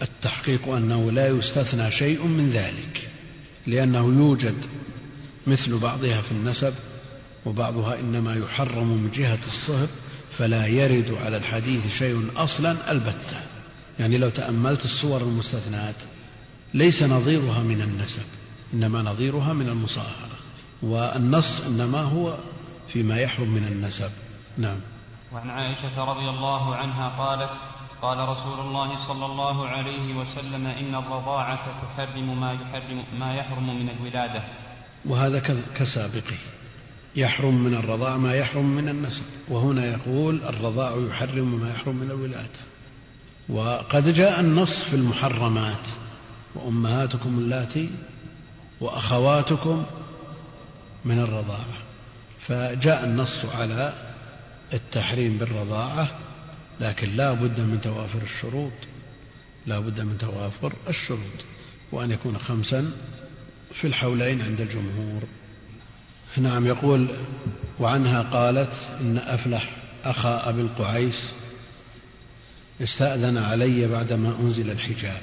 التحقيق أنه لا يستثنى شيء من ذلك لأنه يوجد مثل بعضها في النسب وبعضها إنما يحرم من جهة الصهر فلا يرد على الحديث شيء أصلا البتة. يعني لو تأملت الصور المستثنات ليس نظيرها من النسب إنما نظيرها من المصاهرة والنص إنما هو فيما يحرم من النسب. نعم. وعن عائشة رضي الله عنها قالت قال رسول الله صلى الله عليه وسلم إن الرضاعة تحرم ما يحرم ما يحرم من الولادة. وهذا كسابقه يحرم من الرضاع ما يحرم من النسب. وهنا يقول الرضاع يحرم ما يحرم من الولادة. وقد جاء النص في المحرمات وأمهاتكم اللاتي وأخواتكم من الرضاعة. فجاء النص على التحريم بالرضاعة لكن لا بد من توافر الشروط. لا بد من توافر الشروط وأن يكون خمسا في الحولين عند الجمهور. نعم يقول وعنها قالت إن أفلح أخا أبي القعيس استأذن علي بعدما أنزل الحجاب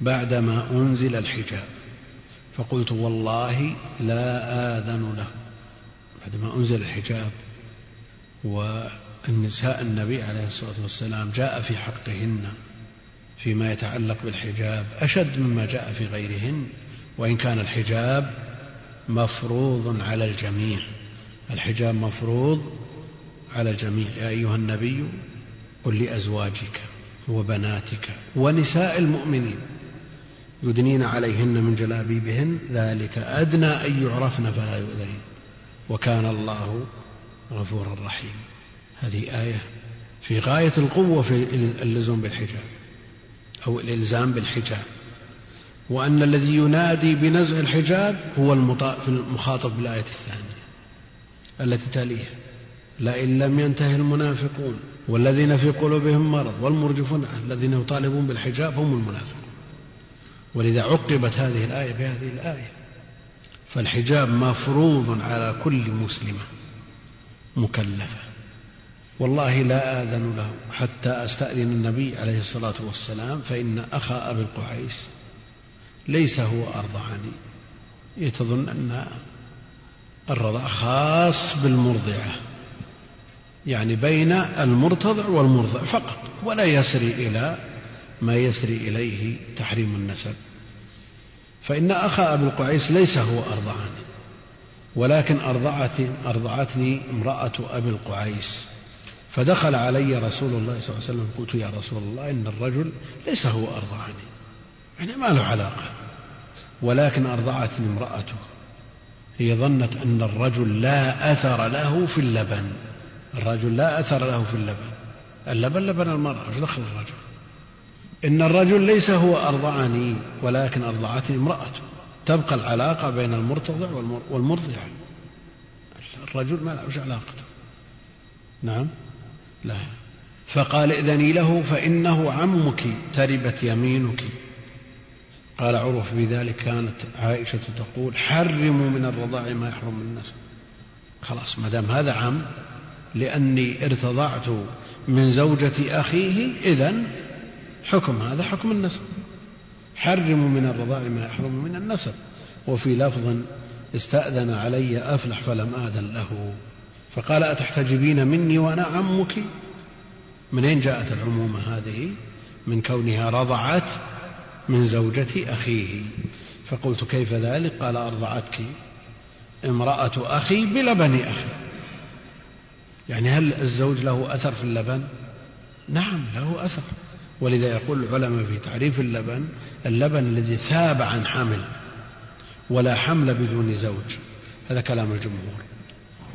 بعدما أنزل الحجاب. فقلت والله لا آذن له. بعدما أنزل الحجاب والنساء النبي عليه الصلاة والسلام جاء في حقهن فيما يتعلق بالحجاب أشد مما جاء في غيرهن وإن كان الحجاب مفروض على الجميع. الحجاب مفروض على الجميع. يا أيها النبي قل لأزواجك وبناتك ونساء المؤمنين يدنين عليهن من جلابيبهن ذلك أدنى أن يعرفن فلا يؤذين. وكان الله غفورا رحيما هذه آية في غاية القوة في اللزوم بالحجاب أو الإلزام بالحجاب. وأن الذي ينادي بنزع الحجاب هو المخاطب بالآية الثانية التي تليها. لئن لم ينتهي المنافقون والذين في قلوبهم مرض والمرجفون الذين يطالبون بالحجاب هم المنافقون. ولذا عقبت هذه الآية بهذه الآية. فالحجاب مفروض على كل مسلمة. مكلفة. والله لا آذن له. حتى أستأذن النبي عليه الصلاة والسلام فإن أخا أبي القعيس ليس هو أرضعني. يتظن أن الرضاع خاص بالمرضعة. يعني بين المرتضع والمرضع فقط ولا يسري إلى ما يسري إليه تحريم النسب. فإن أخا أبي القعيس ليس هو أرضعني. ولكن أرضعتني, أرضعتني امرأة أبي القعيس. فدخل علي رسول الله صلى الله عليه وسلم قلت يا رسول الله إن الرجل ليس هو أرضعني. يعني ما له علاقة. ولكن أرضعتني امرأته. هي ظنت أن الرجل لا أثر له في اللبن. الرجل لا أثر له في اللبن. اللبن لبن المرأة إيش دخل الرجل؟ إن الرجل ليس هو أرضعني ولكن أرضعتني امرأته. تبقى العلاقة بين المرتضع والمرضع. الرجل ما له علاقته نعم. لا. فقال ائذني له فإنه عمك تربت يمينك. قال عروة في ذلك كانت عائشة تقول حرموا من الرضاع ما يحرم من النسب. خلاص ما دام هذا عم لأني ارتضعت من زوجة أخيه إذا حكم هذا حكم النسب. حرموا من الرضاع ما يحرم من النسب وفي لفظ استأذن علي أفلح فلم آذن له. فقال أتحتجبين مني وأنا عمك؟ من أين جاءت العمومة هذه؟ من كونها رضعت من زوجة أخيه. فقلت كيف ذلك؟ قال أرضعتك امرأة أخي بلبن أخي. يعني هل الزوج له أثر في اللبن؟ نعم له أثر. ولذا يقول العلماء في تعريف اللبن اللبن الذي ثاب عن حمل ولا حمل بدون زوج. هذا كلام الجمهور.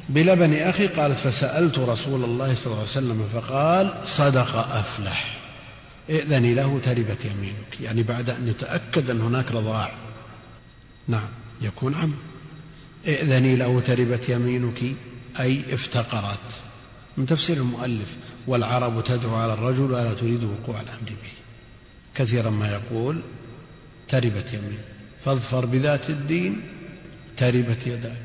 بلبن أخي قالت فسألت رسول الله صلى الله عليه وسلم فقال صدق أفلح. ائذني له تربت يمينك. يعني بعد أن يتأكد أن هناك رضاع. نعم يكون عم. ائذني له تربت يمينك أي افتقرت. من تفسير المؤلف. والعرب تدعو على الرجل ولا تريد وقوع الأمر به. كثيرا ما يقول تربت يمين فاظفر بذات الدين تربت يداك.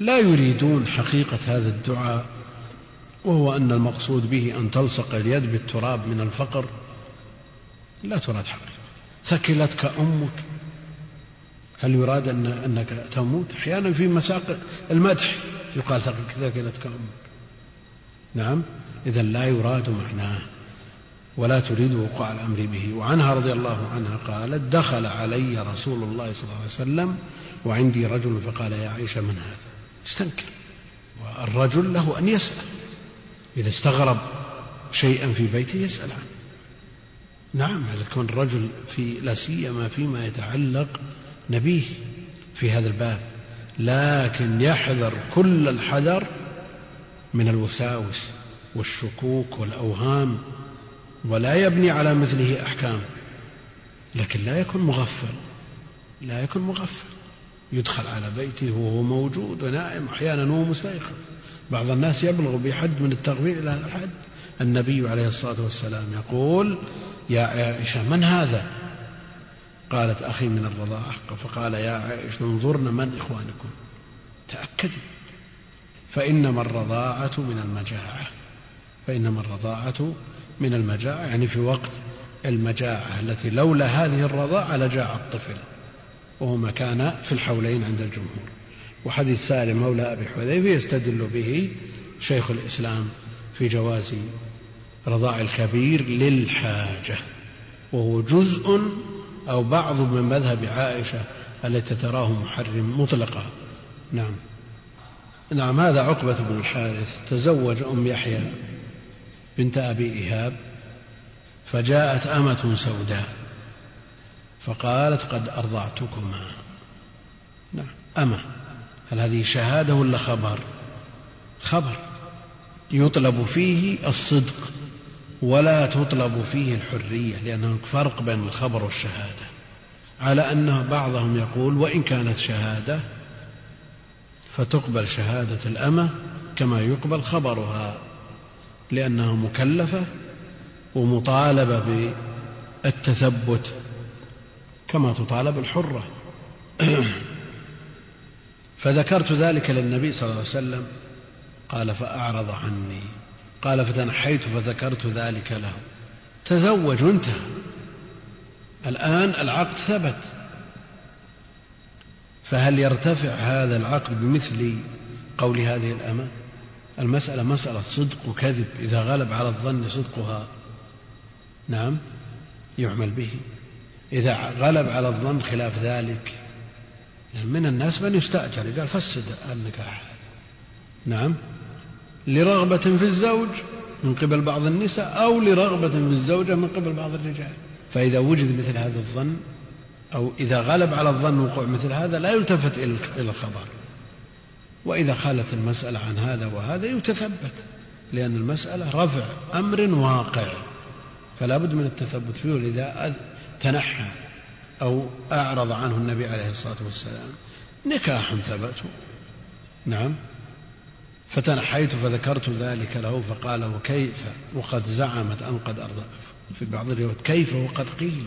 لا يريدون حقيقة هذا الدعاء وهو أن المقصود به أن تلصق اليد بالتراب من الفقر. لا تراد حقيقة. ثكلتك أمك. هل يراد أن أنك تموت؟ أحيانا في مساق المدح يقال ثكلتك أمك. نعم؟ إذا لا يراد معناه ولا تريد وقوع الأمر به. وعنها رضي الله عنها قالت دخل علي رسول الله صلى الله عليه وسلم وعندي رجل فقال يا عائشة من هذا؟ استنكر. والرجل له أن يسأل. إذا استغرب شيئا في بيته يسأل عنه. نعم هذا كون الرجل في لا سيما فيما يتعلق نبيه في هذا الباب. لكن يحذر كل الحذر من الوساوس. والشكوك والأوهام ولا يبني على مثله أحكام لكن لا يكون مغفل لا يكون مغفل. يدخل على بيته وهو موجود ونائم أحيانا وهو مستيقظ بعض الناس يبلغ بحد من التغفيل إلى هذا الحد. النبي عليه الصلاة والسلام يقول يا عائشة من هذا؟ قالت أخي من الرضاعة. فقال يا عائشة انظرن من إخوانكم. تأكدي فإنما الرضاعة من المجاعة. فإنما الرضاعة من المجاعة يعني في وقت المجاعة التي لولا هذه الرضاعة لجاع الطفل وهو ما كان في الحولين عند الجمهور. وحديث سالم مولى أبي حذيفة يستدل به شيخ الإسلام في جواز رضاع الكبير للحاجة وهو جزء أو بعض من مذهب عائشة التي تراه محرم مطلقا. نعم. نعم هذا عقبة بن الحارث تزوج أم يحيى. بنت أبي إيهاب فجاءت أمة سوداء فقالت قد أرضعتكما. نعم أمة. هل هذه شهادة ولا خبر؟ خبر. يطلب فيه الصدق ولا تطلب فيه الحرية لأن هناك فرق بين الخبر والشهادة. على أن بعضهم يقول وإن كانت شهادة فتقبل شهادة الأمة كما يقبل خبرها. لأنها مكلفة ومطالبة بالتثبت كما تطالب الحرة. فذكرت ذلك للنبي صلى الله عليه وسلم. قال فأعرض عني. قال فتنحيت فذكرت ذلك له. تزوج وانتهى. الآن العقد ثبت. فهل يرتفع هذا العقد بمثل قول هذه الأمة؟ المسألة مسألة صدق وكذب إذا غلب على الظن صدقها نعم يعمل به. إذا غلب على الظن خلاف ذلك من الناس من يستأجر قال فسد النكاح. نعم لرغبة في الزوج من قبل بعض النساء أو لرغبة في الزوجة من قبل بعض الرجال. فإذا وجد مثل هذا الظن أو إذا غلب على الظن وقوع مثل هذا لا يلتفت إلى الخبر. وإذا خالت المسألة عن هذا وهذا يتثبت لأن المسألة رفع أمر واقع فلا بد من التثبت فيه ولذا تنحى أو أعرض عنه النبي عليه الصلاة والسلام. نكاح ثبت. نعم. فتنحيت فذكرت ذلك له فقال وكيف؟ وقد زعمت أن قد أرضى. في بعض الروايات كيف وقد قيل؟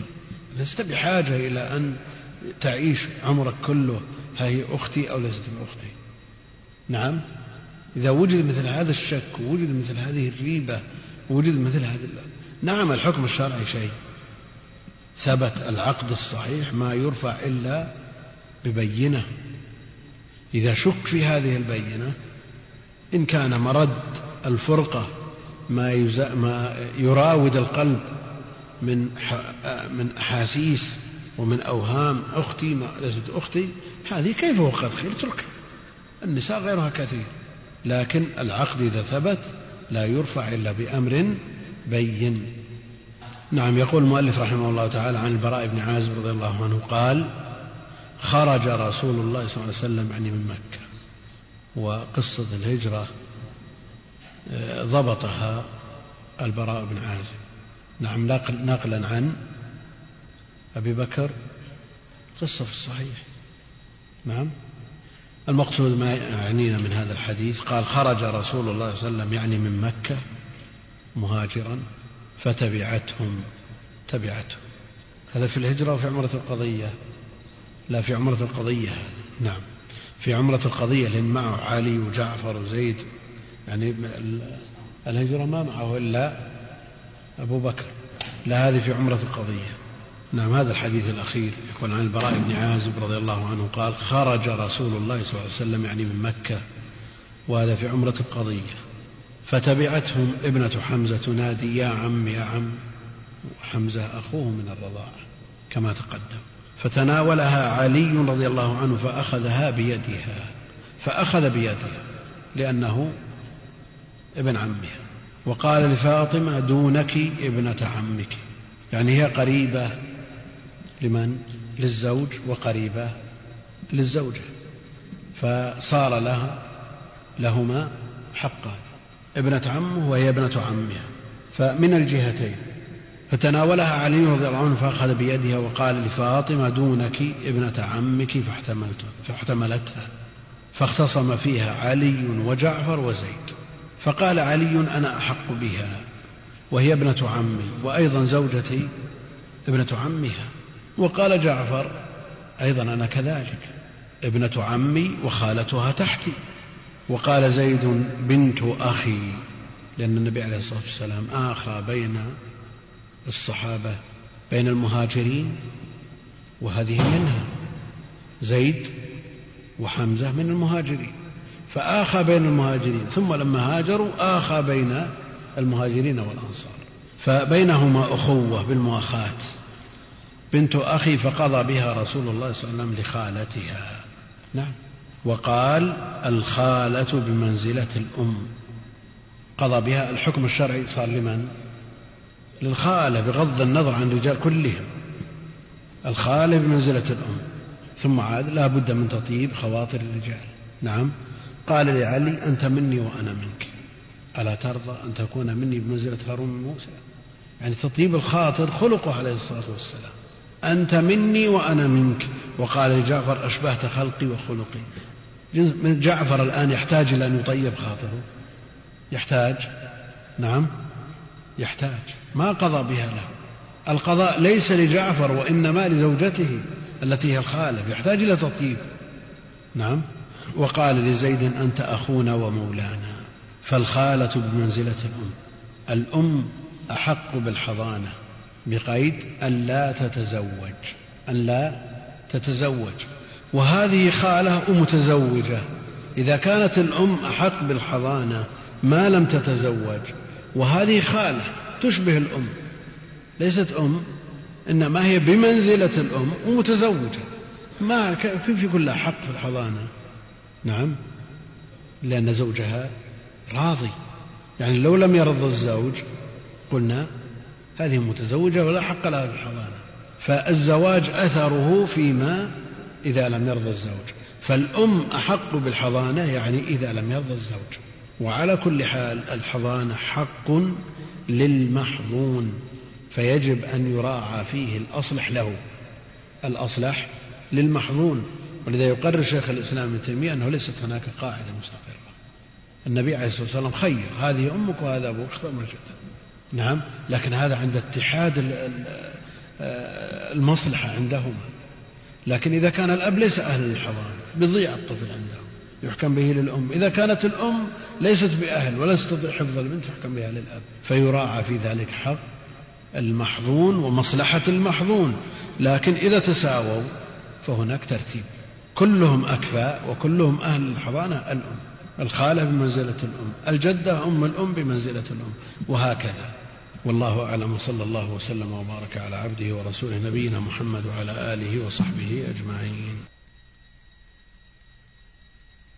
لست بحاجة إلى أن تعيش عمرك كله هي أختي أو ليست بأختي. نعم. إذا وجد مثل هذا الشك ووجد مثل هذه الريبة ووجد مثل هذا نعم الحكم الشرعي شيء. ثبت العقد الصحيح ما يرفع إلا ببينة. إذا شك في هذه البينة إن كان مرد الفرقة ما, ما يراود القلب من من أحاسيس ومن أوهام أختي ما ليست أختي هذه كيف وقد خير؟ اتركها. النساء غيرها كثير لكن العقد إذا ثبت لا يرفع إلا بأمر بين. نعم يقول المؤلف رحمه الله تعالى عن البراء بن عازب رضي الله عنه قال خرج رسول الله صلى الله عليه وسلم يعني من مكة وقصة الهجرة آه، ضبطها البراء بن عازب. نعم نقلا عن أبي بكر قصة في الصحيح. نعم. المقصود ما يعنينا من هذا الحديث قال خرج رسول الله صلى الله عليه وسلم يعني من مكة مهاجرا فتبعتهم تبعتهم. هذا في الهجرة وفي عمرة القضية. لا في عمرة القضية نعم. في عمرة القضية لأن معه علي وجعفر وزيد. يعني الهجرة ما معه إلا أبو بكر. لا هذه في عمرة القضية. نعم هذا الحديث الأخير يقول عن البراء بن عازب رضي الله عنه قال خرج رسول الله صلى الله عليه وسلم يعني من مكة وهذا في عمرة القضية. فتبعتهم ابنة حمزة تنادي يا عم يا عم. حمزة أخوه من الرضاعة كما تقدم. فتناولها علي رضي الله عنه فأخذها بيدها فأخذ بيدها لأنه ابن عمها وقال لفاطمة دونك ابنة عمك. يعني هي قريبة لمن؟ للزوج وقريبة للزوجة فصار لها لهما حقان ابنة عمه وهي ابنة عمها فمن الجهتين فتناولها علي رضي الله عنه فأخذ بيدها وقال لفاطمة دونك ابنة عمك فاحتملت فاحتملتها فاختصم فيها علي وجعفر وزيد. فقال علي أنا أحق بها وهي ابنة عمي وأيضا زوجتي ابنة عمها. وقال جعفر أيضا أنا كذلك ابنة عمي وخالتها تحتي. وقال زيد بنت أخي لأن النبي عليه الصلاة والسلام آخى بين الصحابة بين المهاجرين وهذه منها زيد وحمزة من المهاجرين. فآخى بين المهاجرين ثم لما هاجروا آخى بين المهاجرين والأنصار. فبينهما أخوة بالمؤاخاة. بنت أخي فقضى بها رسول الله صلى الله عليه وسلم لخالتها. نعم. وقال الخالة بمنزلة الأم. قضى بها الحكم الشرعي صار لمن؟ للخالة بغض النظر عن الرجال كلهم. الخالة بمنزلة الأم. ثم عاد لا بد من تطيب خواطر الرجال. نعم. قال لعلي أنت مني وأنا منك. ألا ترضى أن تكون مني بمنزلة هارون موسى؟ يعني تطيب الخاطر خلقه عليه الصلاة والسلام. أنت مني وأنا منك. وقال لجعفر أشبهت خلقي وخلقي. من جعفر الآن يحتاج إلى أن يطيب خاطره. يحتاج؟ نعم. يحتاج. ما قضى بها له. القضاء ليس لجعفر وإنما لزوجته التي هي الخالة. يحتاج إلى تطيب. نعم. وقال لزيد أنت أخونا ومولانا. فالخالة بمنزلة الأم. الأم أحق بالحضانة. بقيد أن لا تتزوج أن لا تتزوج. وهذه خالة متزوجة إذا كانت الأم أحق بالحضانة ما لم تتزوج وهذه خالة تشبه الأم. ليست أم إنما هي بمنزلة الأم ومتزوجة ما كيف يكون لها حق في الحضانة؟ نعم لأن زوجها راضي. يعني لو لم يرض الزوج قلنا هذه متزوجة ولا حق لها في الحضانة. فالزواج أثره فيما إذا لم يرضى الزوج. فالأم أحق بالحضانة يعني إذا لم يرضى الزوج. وعلى كل حال الحضانة حق للمحظون فيجب أن يراعى فيه الأصلح له. الأصلح للمحظون ولذا يقرر شيخ الإسلام ابن تيمية أنه ليست هناك قاعدة مستقرة. النبي عليه الصلاة والسلام خير. هذه أمك وهذا أبوك. اختر ما شئت نعم لكن هذا عند اتحاد المصلحة عندهما لكن إذا كان الأب ليس أهل للحضانة بيضيع الطفل عندهم يحكم به للأم. إذا كانت الأم ليست بأهل ولا تستطيع حفظ البنت يحكم بها للأب. فيراعى في ذلك حق المحظون ومصلحة المحظون. لكن إذا تساووا فهناك ترتيب. كلهم أكفاء وكلهم أهل الحضانة الأم. الخالة بمنزلة الأم الجدة أم الأم بمنزلة الأم وهكذا. والله أعلم وصلى الله وسلم وبارك على عبده ورسوله نبينا محمد وعلى آله وصحبه أجمعين.